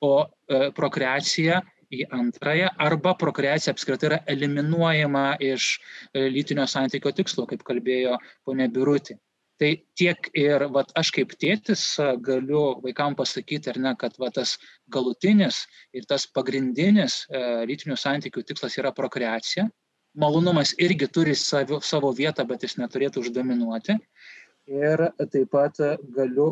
o e, prokreacija į antrąją arba prokreacija apskritai yra eliminuojama iš e, lytinio santykio tikslo, kaip kalbėjo ponė Birutė. Tai tiek ir vat, aš kaip tėtis galiu vaikam pasakyti, ar ne, kad vat, tas galutinis ir tas pagrindinis e, lytinių santykių tikslas yra prokreacija. Malonumas irgi turi savo, savo vietą, bet jis neturėtų uždominuoti. Ir taip pat galiu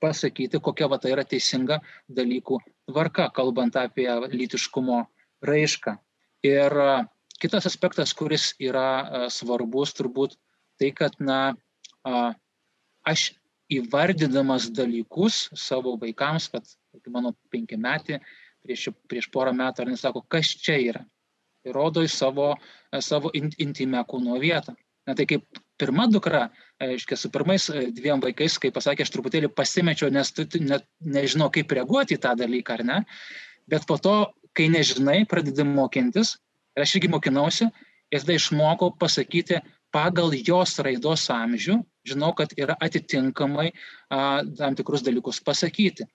pasakyti, kokia va tai yra teisinga dalykų tvarka, kalbant apie lytiškumo raišką. Ir kitas aspektas, kuris yra svarbus, turbūt tai, kad, na, aš įvardydamas dalykus savo vaikams, kad mano penkiametį prieš, prieš porą metų, ar nesako, kas čia yra. Įrodo į savo, savo intimę kūno vietą. Na tai kaip pirma dukra, aiškiai, su pirmais e, dviem vaikais, kai pasakė, aš truputėlį pasimečiau, nes tu net nežinau, kaip reaguoti į tą dalyką, ar ne. Bet po to, kai nežinai, pradedi mokintis, ir aš irgi mokinausi, ir tada išmokau pasakyti pagal jos raidos amžių, žinau, kad yra atitinkamai a, tam tikrus dalykus pasakyti.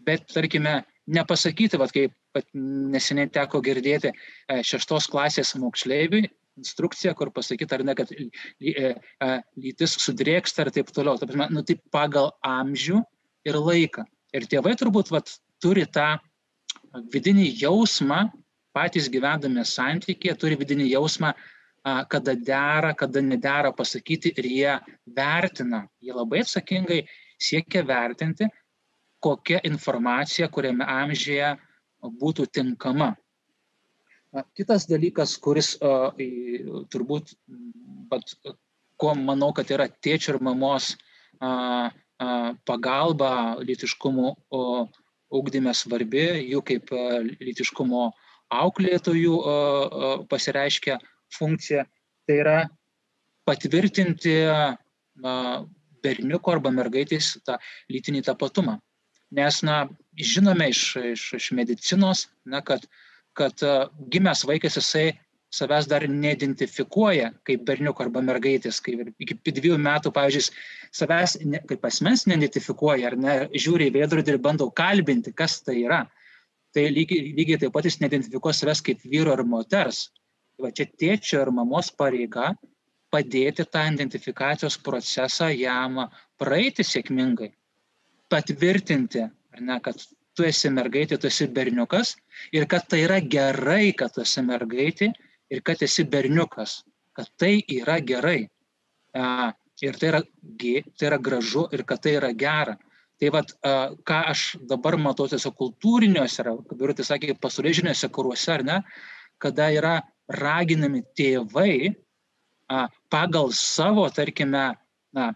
Bet, tarkime, nepasakyti, vat, kaip neseniai teko girdėti e, šeštos klasės moksleiviui, instrukcija, kur pasakyta, ar ne, kad e, lytis sudrėksta ir taip toliau. Taip, nu, tai pagal amžių ir laiką. Ir tėvai turbūt vat, turi tą vidinį jausmą, patys gyvendami santykėje, turi vidinį jausmą, kada dera, kada nedera pasakyti ir jie vertina, jie labai atsakingai siekia vertinti, kokia informacija, kuriame amžiuje būtų tinkama. Kitas dalykas, kuris turbūt, bet, ko manau, kad yra tėčio ir mamos pagalba lytiškumo ugdyme svarbi, jų kaip lytiškumo auklėtojų pasireiškia funkcija, tai yra patvirtinti berniuko arba mergaitės tą lytinį tapatumą. Nes, na, žinome iš, iš, iš medicinos, na, kad, kad gimęs vaikas jisai savęs dar neidentifikuoja kaip berniuko arba mergaitės, kai iki dviejų metų, pavyzdžiui, savęs ne, kaip asmens neidentifikuoja ar ne, žiūri į veidrodį ir bando kalbinti, kas tai yra. Tai lygiai, lygiai taip pat jis neidentifikuos savęs kaip vyro ar moters. Tai va čia tėčio ir mamos pareiga padėti tą identifikacijos procesą jam praeiti sėkmingai, patvirtinti, ar ne, kad tu esi mergaitė, tu esi berniukas ir kad tai yra gerai, kad tu esi mergaitė ir kad esi berniukas, kad tai yra gerai. Ir tai yra, tai yra gražu ir kad tai yra gera. Tai vad, ką aš dabar matau tiesiog kultūriniuose, kaip ir sakė, pasaulėžiniuose kuruose, ar ne, kada yra raginami tėvai pagal savo, tarkime, na,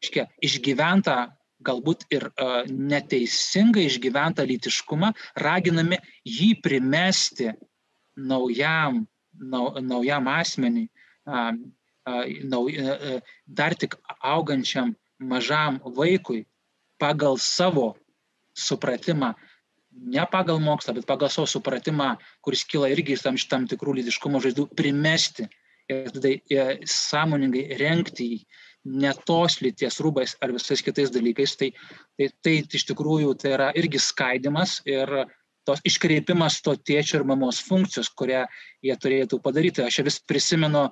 iškia, išgyventą, galbūt ir neteisingai išgyventą lytiškumą, raginami jį primesti naujam, nau, naujam asmeniui, nau, dar tik augančiam mažam vaikui pagal savo supratimą, ne pagal mokslą, bet pagal savo supratimą, kuris kyla irgi iš tam, tam tikrų lytiškumo žaizdų, primesti ir tada e, sąmoningai renkti jį ne tos lyties rūbais ar visais kitais dalykais, tai, tai, tai iš tikrųjų tai yra irgi skaidimas ir tos iškreipimas to tėčio ir mamos funkcijos, kurią jie turėtų padaryti. Aš vis prisimenu,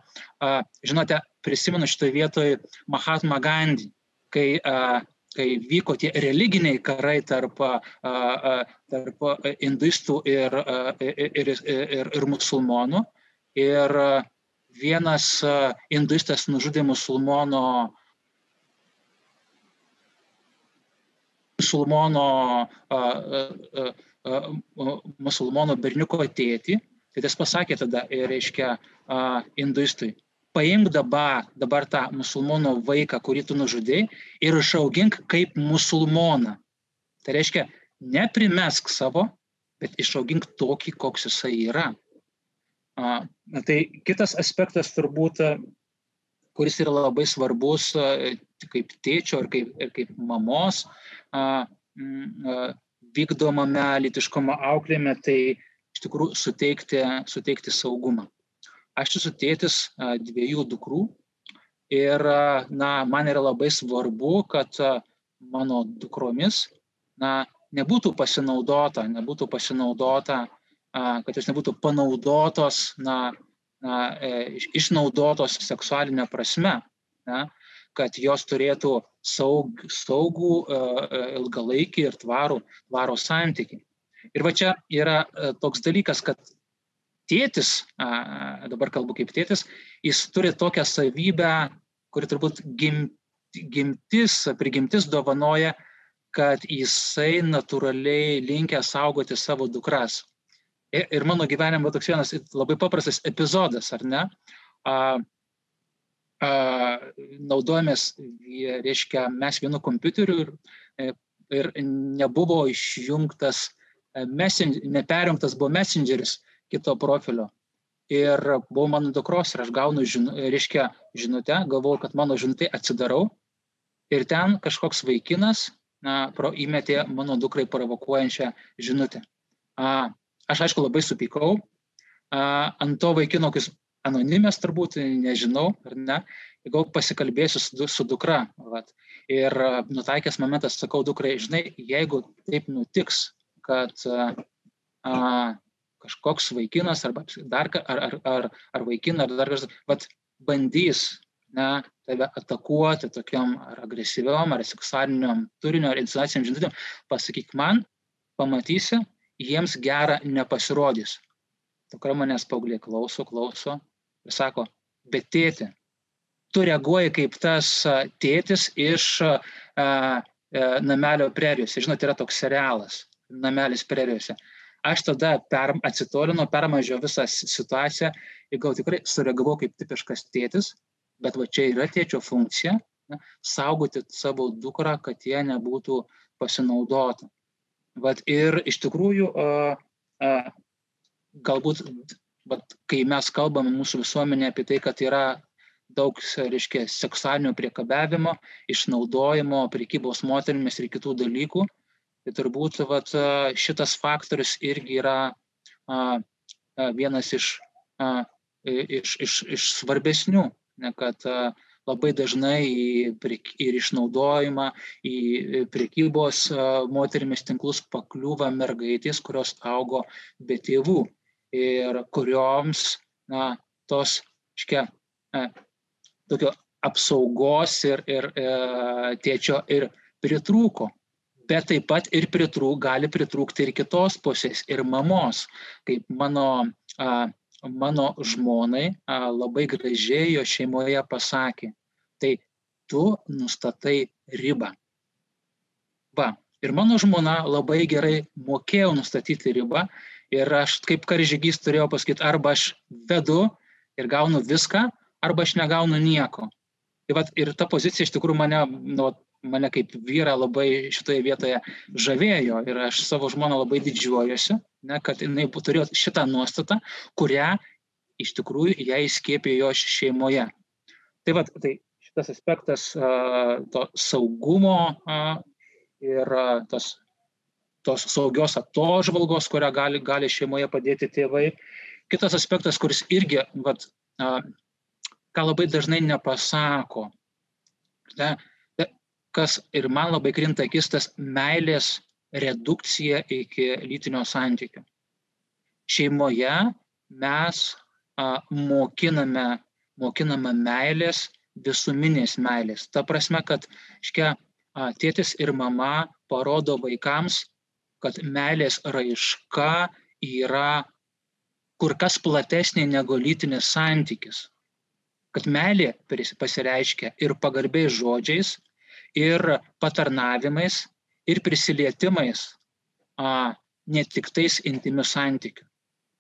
žinote, prisimenu šitoje vietoje Mahatma Gandhi, kai, kai vyko tie religiniai karai tarp, tarp industų ir, ir, ir, ir musulmonų. Ir vienas industas nužudė musulmono musulmono musulmono berniuko tėtį, tai tas pasakė tada, reiškia, industui, paimk dabar, dabar tą musulmono vaiką, kurį tu nužudai, ir išaugink kaip musulmoną. Tai reiškia, neprimesk savo, bet išaugink tokį, koks jisai yra. Tai kitas aspektas turbūt, kuris yra labai svarbus kaip tėčio ir kaip, ir kaip mamos, vykdomame litiškumo auklėjime, tai iš tikrųjų suteikti, suteikti saugumą. Aš esu tėtis dviejų dukrų ir na, man yra labai svarbu, kad mano dukromis na, nebūtų pasinaudota, nebūtų pasinaudota, kad jos nebūtų panaudotos, na, na, e, išnaudotos seksualinė prasme. Na, kad jos turėtų saug, saugų, e, e, ilgalaikį ir tvarų, tvarų santykį. Ir va čia yra toks dalykas, kad tėtis, dabar kalbu kaip tėtis, jis turi tokią savybę, kuri turbūt gim, gimtis, prigimtis dovanoja, kad jisai natūraliai linkia saugoti savo dukras. Ir mano gyvenime toks vienas labai paprastas epizodas, ar ne? naudojamės, reiškia, mes vienu kompiuteriu ir, e, ir nebuvo išjungtas, e, neperjungtas buvo messengeris kito profilio. Ir buvo mano dukros ir aš gaunu, žinu, reiškia, žinutę, galvoju, kad mano žinutė atsidarau ir ten kažkoks vaikinas na, pro, įmetė mano dukrai provokuojančią žinutę. A, aš aišku labai supykau, a, ant to vaikino, kuris anonimės turbūt, nežinau, ar ne, gal pasikalbėsiu su, su dukra. Vat. Ir nutaikęs momentas sakau dukrai, žinai, jeigu taip nutiks, kad a, kažkoks vaikinas arba dar, ar, ar, ar, ar vaikinas, ar dar kažkas, vat, bandys ne, tave atakuoti tokiam ar agresyviom, ar seksualiniam turinio, ar inscenaciniam žinutėm, pasakyk man, pamatysi, jiems gera nepasirodys. Dukra manęs paauglė klauso, klauso ir sako, bet tėti, tu reaguoji kaip tas tėtis iš namelio prerijose. Žinote, yra toks serialas namelis prerijose. Aš tada per, atsitolinau, permažiau visą situaciją ir gal tikrai sureagavau kaip tipiškas tėtis, bet va čia yra tėčio funkcija ne, saugoti savo dukrą, kad jie nebūtų pasinaudota. Vat ir iš tikrųjų, a, a, galbūt, vat, kai mes kalbame mūsų visuomenė apie tai, kad yra daug, reiškia, seksualinio priekabiavimo, išnaudojimo, prekybos moterimis ir kitų dalykų, tai turbūt vat, šitas faktorius irgi yra a, a, vienas iš, a, iš, iš, iš svarbesnių, ne, kad a, labai dažnai ir išnaudojimą, į prekybos moterimis tinklus pakliūva mergaitės, kurios augo be tėvų ir kurioms na, tos, iškia, tokio apsaugos ir, ir e, tėčio ir pritrūko. Bet taip pat ir pritrūk, gali pritrūkti ir kitos pusės, ir mamos, kaip mano a, mano žmonai labai gražiai jo šeimoje pasakė, tai tu nustatai ribą. Va, ir mano žmona labai gerai mokėjo nustatyti ribą ir aš kaip karžygys turėjau pasakyti, arba aš vedu ir gaunu viską, arba aš negaunu nieko. Tai vat, ir ta pozicija iš tikrųjų mane, nu, mane kaip vyra labai šitoje vietoje žavėjo ir aš savo žmoną labai didžiuojuosi, ne, kad jinai turėjo šitą nuostatą, kurią iš tikrųjų ją įskėpė jo šeimoje. Tai, va, tai šitas aspektas to saugumo ir tos, tos saugios atožvalgos, kurią gali, gali šeimoje padėti tėvai. Kitas aspektas, kuris irgi, vat, ką labai dažnai nepasako, ne, kas ir man labai krinta akis, tas meilės redukcija iki lytinio santykio. Šeimoje mes a, mokiname, mokiname meilės, visuminės meilės. Ta prasme, kad škia, a, tėtis ir mama parodo vaikams, kad meilės raiška yra kur kas platesnė negu lytinis santykis. Kad meilė pasireiškia ir pagarbiais žodžiais, ir patarnavimais, ir prisilietimais, a, ne tik tais intimių santykių.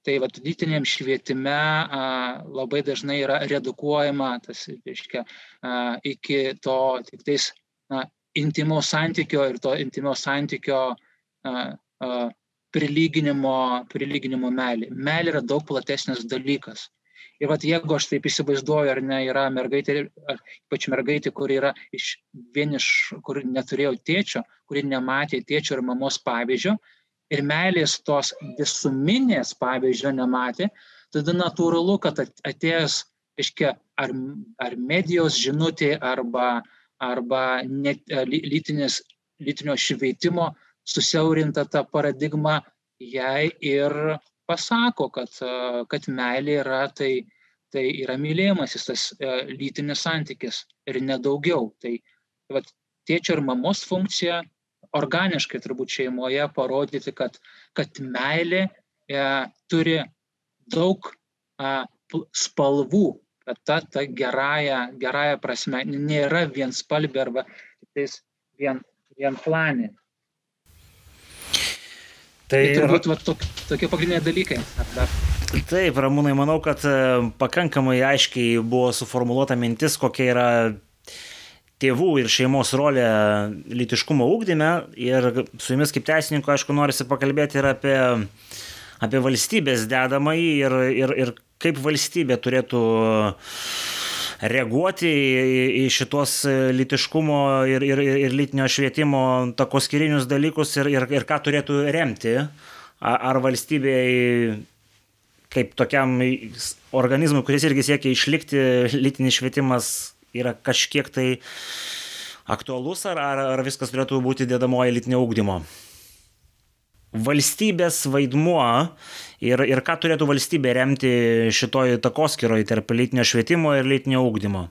Tai vat, lytiniam švietime a, labai dažnai yra redukuojama tas, reiškia, a, iki to tik tais na, intimo santykio ir to intimo santykio a, a, prilyginimo, prilyginimo meilė. Meilė yra daug platesnis dalykas. Ir vat jeigu aš taip įsivaizduoju, ar ne, yra mergaitė, ar ypač mergaitė, kur yra iš vieniš, kur neturėjo tėčio, kuri nematė tėčio ir mamos pavyzdžio, ir meilės tos visuminės pavyzdžio nematė, tada natūralu, kad atėjęs, aiškia, ar, ar medijos žinutė, arba, arba net, lytinės, lytinio šveitimo susiaurinta ta paradigma, jai ir pasako, kad, kad meilė yra tai, tai yra mylėjimasis, tas e, lytinis santykis ir nedaugiau. Tai vat, tėčio ir mamos funkcija organiškai turbūt šeimoje parodyti, kad, kad meilė e, turi daug e, spalvų, kad ta, ta gerąją, gerąją prasme nėra vien spalbė arba vien, vien planė. Tai, tai turbūt va, tok, tokie pagrindiniai dalykai. Taip, Ramūnai, manau, kad e, pakankamai aiškiai buvo suformuoluota mintis, kokia yra tėvų ir šeimos rolė litiškumo ūkdyme. Ir su jumis kaip teisininko, aišku, norisi pakalbėti ir apie, apie valstybės dedamąjį ir, ir, ir kaip valstybė turėtų reaguoti į, į šitos litiškumo ir, ir, ir lytinio švietimo takoskirinius dalykus ir, ir, ir ką turėtų remti. Ar valstybei kaip tokiam organizmui, kuris irgi siekia išlikti, lytinis švietimas yra kažkiek tai aktualus, ar, ar, ar viskas turėtų būti dėdamoji lytinio ūkdymo? Valstybės vaidmuo ir, ir ką turėtų valstybė remti šitoj takoskiroje tarp lytinio švietimo ir lytinio ūkdymo?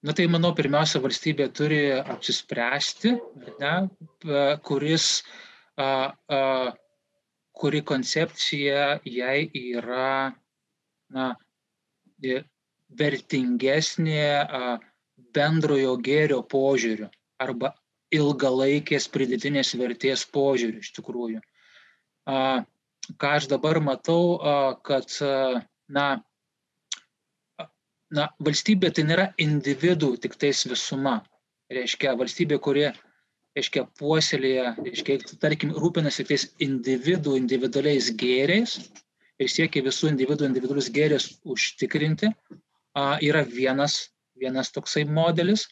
Na tai manau, pirmiausia, valstybė turi apsispręsti, ne, kuris, a, a, kuri koncepcija jai yra na, vertingesnė a, bendrojo gėrio požiūriu arba ilgalaikės pridėtinės vertės požiūrių iš tikrųjų. Ką aš dabar matau, kad na, na, valstybė tai nėra individų tik tais visuma. Reiškia, valstybė, kurie, reiškia, puoselėje, reiškia, tarkim, rūpinasi tais individų individualiais gėriais ir siekia visų individų individualius gėrius užtikrinti, yra vienas, vienas toksai modelis.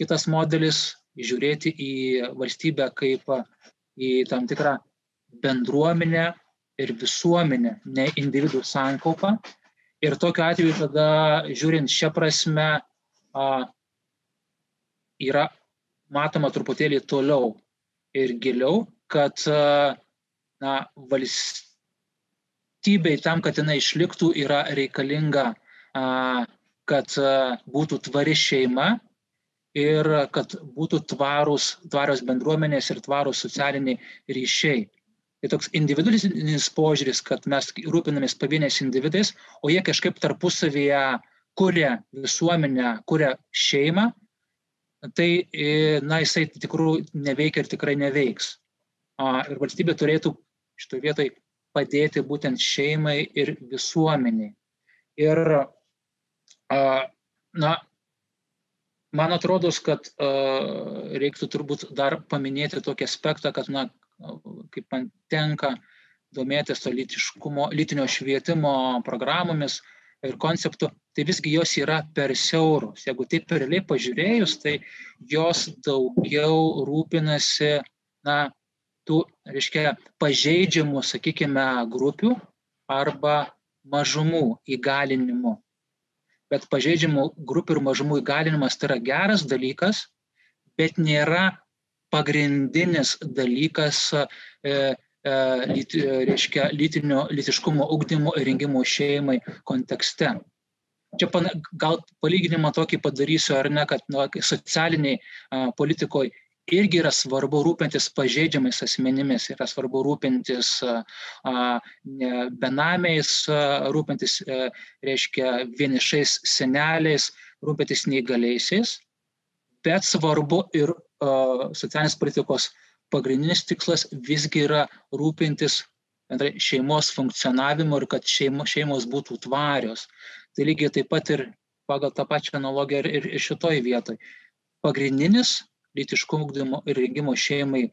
Kitas modelis - žiūrėti į valstybę kaip į tam tikrą bendruomenę ir visuomenę, ne individų sankaupą. Ir tokiu atveju tada, žiūrint šią prasme, yra matoma truputėlį toliau ir giliau, kad na, valstybei tam, kad jinai išliktų, yra reikalinga kad būtų tvari šeima ir kad būtų tvarūs, tvarios bendruomenės ir tvarūs socialiniai ryšiai. Tai toks individualinis požiūris, kad mes rūpinamės pavieniais individais, o jie kažkaip tarpusavyje kuria visuomenę, kuria šeimą, tai, na, jisai tikrų neveikia ir tikrai neveiks. Ir valstybė turėtų šitoje vietoje padėti būtent šeimai ir visuomeniai. Ir Na, man atrodo, kad reiktų turbūt dar paminėti tokį aspektą, kad, na, kaip man tenka domėtis to lytinio švietimo programomis ir konceptų, tai visgi jos yra per siauros. Jeigu taip realiai pažiūrėjus, tai jos daugiau rūpinasi, na, tų, reiškia, pažeidžiamų, sakykime, grupių arba mažumų įgalinimu bet pažeidžiamų grupių ir mažumų įgalinimas tai yra geras dalykas, bet nėra pagrindinis dalykas, e, e, lyt, reiškia, lytinio, lytiškumo ugdymo ir rengimo šeimai kontekste. Čia pan, gal palyginimą tokį padarysiu, ar ne, kad nu, socialiniai politikoje irgi yra svarbu rūpintis pažeidžiamais asmenimis, yra svarbu rūpintis benamiais, rūpintis, e, reiškia, vienišais seneliais, rūpintis neįgaliaisiais, bet svarbu ir socialinės politikos pagrindinis tikslas visgi yra rūpintis šeimos funkcionavimu ir kad šeimo, šeimos būtų tvarios. Tai lygiai taip pat ir pagal tą pačią analogiją ir, ir šitoj vietoj. Pagrindinis lytiškumo ugdymo ir rengimo šeimai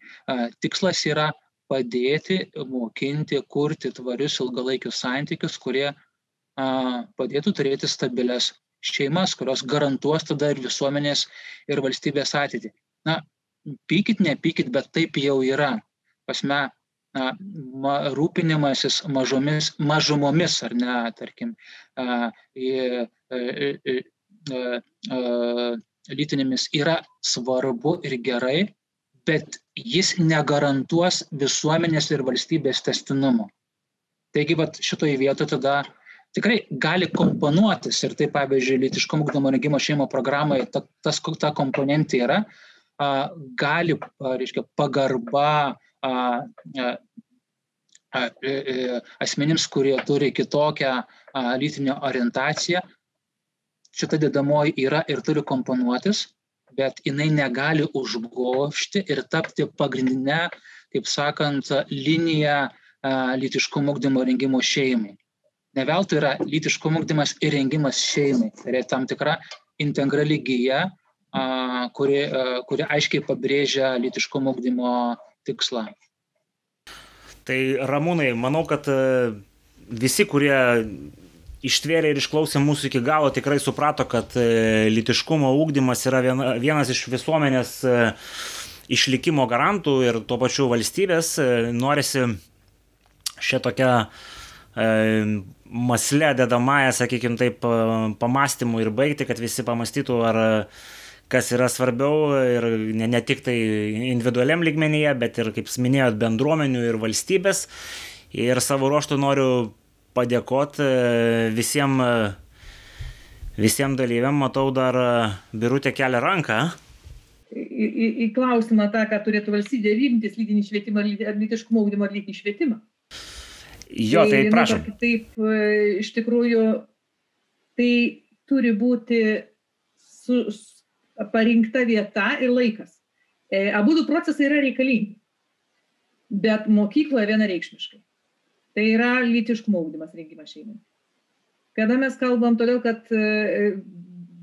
tikslas yra padėti, mokinti, kurti tvarius ilgalaikius santykius, kurie padėtų turėti stabilias šeimas, kurios garantuos tada ir visuomenės, ir valstybės ateitį. Na, pykit, nepykit, bet taip jau yra. Pasme, na, ma, rūpinimasis mažomis, mažumomis, ar ne, tarkim, a, a, a, a, lytinėmis yra svarbu ir gerai, bet jis negarantuos visuomenės ir valstybės testinumo. Taigi, vat, šitoje vietoje tada tikrai gali komponuotis ir tai, pavyzdžiui, lytiškumo ugdymo rengimo šeimo programoje ta, tas, ta komponentė yra, a, gali, a, reiškia, pagarba a, a, a, a, asmenims, kurie turi kitokią a, lytinę orientaciją, šita dedamoji yra ir turi komponuotis, bet jinai negali užgošti ir tapti pagrindinę, kaip sakant, liniją lytiškumo ugdymo rengimo šeimai. Ne veltui yra lytiškumo ugdymas ir rengimas šeimai. Tai yra tam tikra integrali gyja, kuri, kuri aiškiai pabrėžia lytiškumo ugdymo tikslą. Tai Ramūnai, manau, kad visi, kurie ištvėrė ir išklausė mūsų iki galo, tikrai suprato, kad e, litiškumo ūkdymas yra viena, vienas iš visuomenės e, išlikimo garantų ir tuo pačiu valstybės. E, norisi šitokią maslę dedamąją, sakykime taip, pamastymų ir baigti, kad visi pamastytų, ar kas yra svarbiau ir ne, ne tik tai individualiam lygmenyje, bet ir, kaip minėjot, bendruomenių ir valstybės. Ir savo ruoštų noriu padėkoti visiems visiem dalyviam, matau dar e, birutė kelia ranką. Į, į, į klausimą tą, ką turėtų valstybė vykdyti, lytinį švietimą, lytiškumo ūkdymą ar lytinį švietimą. Jo, tai, tai prašom. Taip, iš tikrųjų, tai turi būti su, parinkta vieta ir laikas. E, abu du procesai yra reikalingi, bet mokykloje vienareikšmiškai. Tai yra lytiškumo ūkdymas rengimas šeimai. Kada mes kalbam todėl, kad e,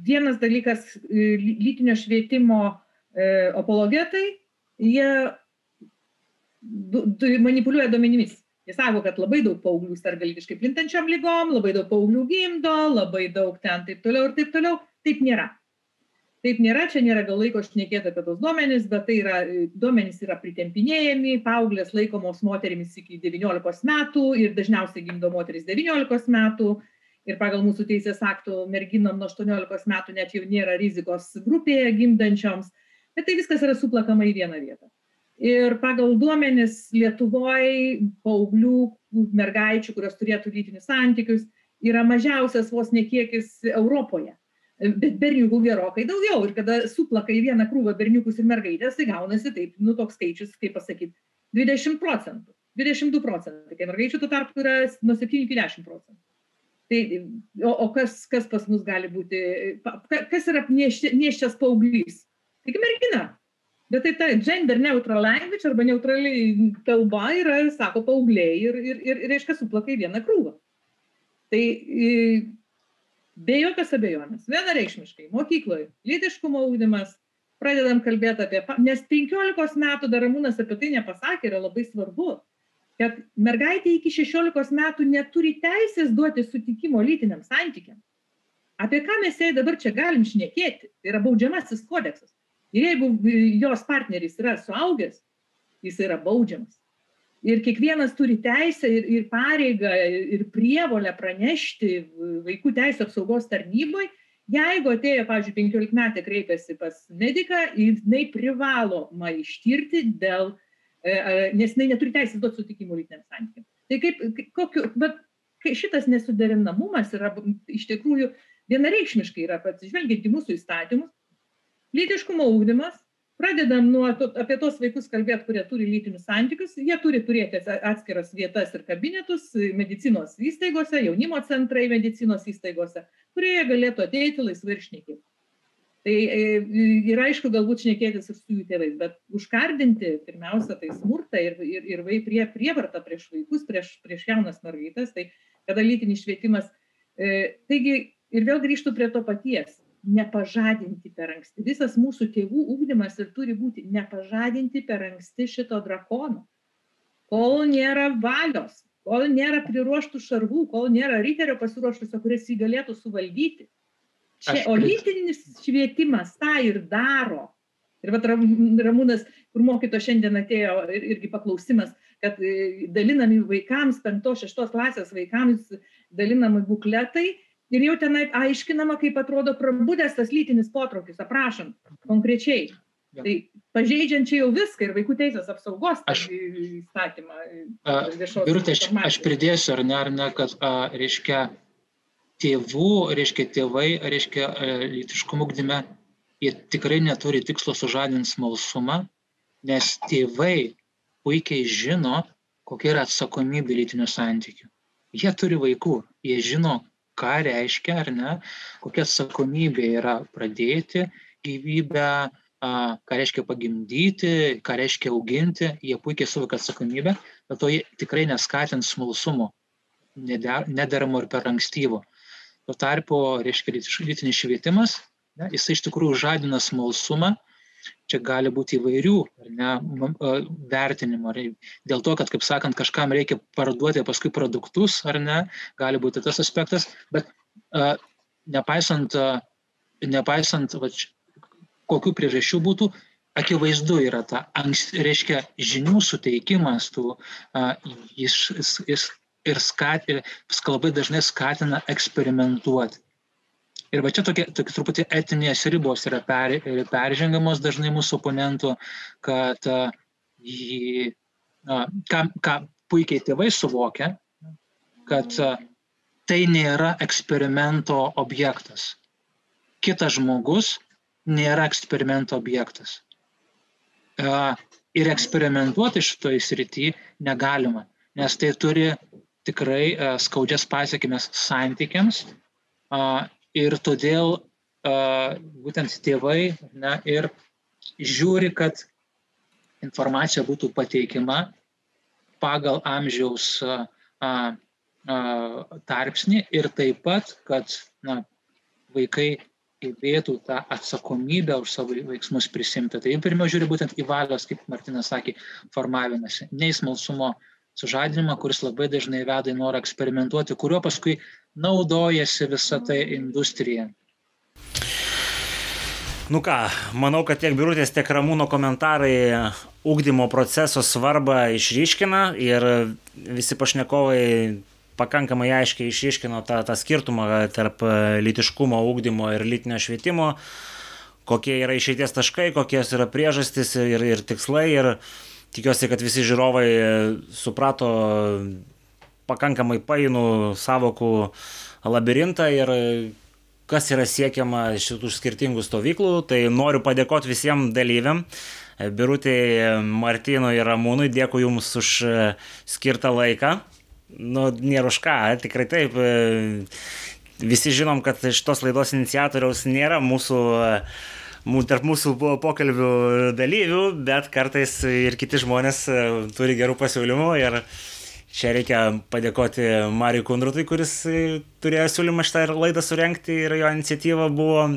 vienas dalykas e, lytinio švietimo apologetai, jie manipuliuoja duomenimis. Jie sako, kad labai daug paauglių serga lytiškai plintančiam lygom, labai daug paauglių gimdo, labai daug ten taip toliau ir taip toliau. Taip nėra taip nėra čia nėra gal laiko šnekėti apie tuos duomenis bet tai yra duomenys yra pritempinėjami paauglės laikomos moterimis iki devyniolikos metų ir dažniausiai gimdo moterys devyniolikos metų. Ir pagal mūsų teisės aktų merginom nuo aštuoniolikos metų net jau nėra rizikos grupėje gimdančioms. Bet tai viskas yra suplakama į vieną vietą. Ir pagal duomenis lietuvoj paauglių mergaičių kurios turėtų lytinius santykius yra mažiausias vos ne kiekis europoje bet berniukų gerokai daugiau ir kada suplaka į vieną krūvą berniukus ir mergaites, tai gaunasi taip, nu toks skaičius, kaip pasakyti, 20 procentų, 22 procentai, kai mergaičių tuo tarpu yra nuo 7 iki 10 procentų. Tai, o, o kas, kas pas mus gali būti, kas yra nieščias paauglys? Tik mergina. Bet tai ta gender neutral language arba neutrali kalba yra, sako, paaugliai ir, ir, ir, ir reiškia, suplaka į vieną krūvą. Tai be jokios abejonės. Vienareikšmiškai. Mokykloj lytiškumo ugdymas pradedam kalbėt apie nes penkiolikos metų dar ramūnas apie tai nepasakė yra labai svarbu kad mergaitė iki šešiolikos metų neturi teisės duoti sutikimo lytiniam santykiam. Apie ką mes jai dabar čia galim šnekėti? Tai yra baudžiamasis kodeksas. Ir jeigu jos partneris yra suaugęs jis yra baudžiamas ir kiekvienas turi teisę ir, ir pareigą ir prievolę pranešti vaikų teisų apsaugos tarnybai, jeigu atėjo, pavyzdžiui, 15 metė kreipiasi pas mediką, jinai privaloma ištirti dėl, e, e, nes jinai neturi teisės duoti sutikimų lytiniam santykiam. Tai kaip, kokiu, bet šitas nesuderinamumas yra iš tikrųjų vienareikšmiškai yra atsižvelgiant į mūsų įstatymus, lytiškumo ūkdymas pradedam nuo to apie tuos vaikus kalbėt kurie turi lytinius santykius. Jie turi turėti atskiras vietas ir kabinetus medicinos įstaigose jaunimo centrai medicinos įstaigose kurie jie galėtų ateiti laisvai ir šnekėti. Tai e, ir aišku galbūt šnekėtis ir su jų tėvais bet užkardinti pirmiausia tai smurtą ir ir ir vai prie prievartą prieš vaikus prieš prieš jaunas mergaites tai kada lytinis švietimas e, taigi ir vėl grįžtu prie to paties nepažadinti per anksti. Visas mūsų tėvų ūkdymas ir turi būti nepažadinti per anksti šito drakono. Kol nėra valios, kol nėra priruoštų šarvų, kol nėra riterio pasiruošusio, kuris jį galėtų suvaldyti. Čia, o lytinis švietimas tą ir daro. Ir va Ramūnas, kur mokyto šiandien atėjo irgi paklausimas, kad e, dalinami vaikams, penktos, šeštos klasės vaikams dalinami bukletai ir jau tenai aiškinama, kaip atrodo prabudęs tas lytinis potraukis, aprašant konkrečiai. Ja. Tai pažeidžiant čia jau viską ir vaikų teisės apsaugos aš, įstatymą. Birutė, aš, aš pridėsiu, ar ne, ar ne, kad, a, reiškia, tėvų, reiškia, tėvai, reiškia, lytiškumo ugdyme, jie tikrai neturi tikslo sužadinti smalsumą, nes tėvai puikiai žino, kokia yra atsakomybė lytinių santykių. Jie turi vaikų, jie žino, ką reiškia, ar ne, kokia atsakomybė yra pradėti gyvybę, ką reiškia pagimdyti, ką reiškia auginti, jie puikiai suvokia atsakomybę, bet to jie tikrai neskatins smalsumo, nederamo ir per ankstyvo. Tuo tarpu, reiškia, lytinis švietimas, ne, jis iš tikrųjų žadina smalsumą, čia gali būti įvairių ne, vertinimų. Dėl to, kad, kaip sakant, kažkam reikia parduoti paskui produktus, ar ne, gali būti tas aspektas, bet a, nepaisant, a, nepaisant va, kokių priežasčių būtų, akivaizdu yra ta, reiškia, žinių suteikimas, tų, a, jis, jis, jis ir skat, ir labai dažnai skatina eksperimentuoti. Ir va čia tokie, tokie truputį etinės ribos yra per, peržengiamos dažnai mūsų oponentų, kad jį, ką, ką puikiai tėvai suvokia, kad tai nėra eksperimento objektas. Kitas žmogus nėra eksperimento objektas. Ir eksperimentuoti šitoje srityje negalima, nes tai turi tikrai skaudžias pasiekmes santykiams ir todėl a, būtent tėvai na, ir žiūri, kad informacija būtų pateikiama pagal amžiaus tarpsnį ir taip pat, kad na, vaikai gebėtų tą atsakomybę už savo veiksmus prisimti. Tai pirmiau žiūri būtent į valios, kaip Martinas sakė, formavimąsi, ne į smalsumo sužadinimą, kuris labai dažnai veda į norą eksperimentuoti, kuriuo paskui naudojasi visa tai industrija. Nu ką, manau, kad tiek Birutės, tiek Ramūno komentarai ūkdymo proceso svarbą išryškina ir visi pašnekovai pakankamai aiškiai išryškino tą, tą skirtumą tarp lytiškumo ūkdymo ir lytinio švietimo, kokie yra išeities taškai, kokios yra priežastys ir, ir tikslai. Ir tikiuosi, kad visi žiūrovai suprato pakankamai painų savokų labirintą ir kas yra siekiama šitų skirtingų stovyklų. Tai noriu padėkoti visiems dalyviam. Birutė, Martino ir Ramūnui, dėkui Jums už skirtą laiką. Nu, nėra už ką, tikrai taip. Visi žinom, kad šitos laidos iniciatoriaus nėra mūsų tarp mūsų pokalbių dalyvių, bet kartais ir kiti žmonės turi gerų pasiūlymų ir Čia reikia padėkoti Mariui Kundrutui, kuris turėjo siūlymą šitą laidą surenkti ir jo iniciatyva buvo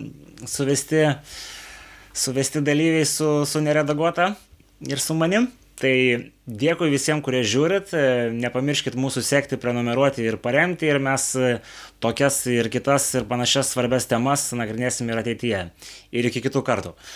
suvesti, suvesti dalyviai su, su neredaguota ir su manim. Tai dėkui visiems, kurie žiūrit, nepamirškit mūsų sekti, prenumeruoti ir paremti ir mes tokias ir kitas ir panašias svarbias temas nagrinėsim ir ateityje. Ir iki kitų kartų.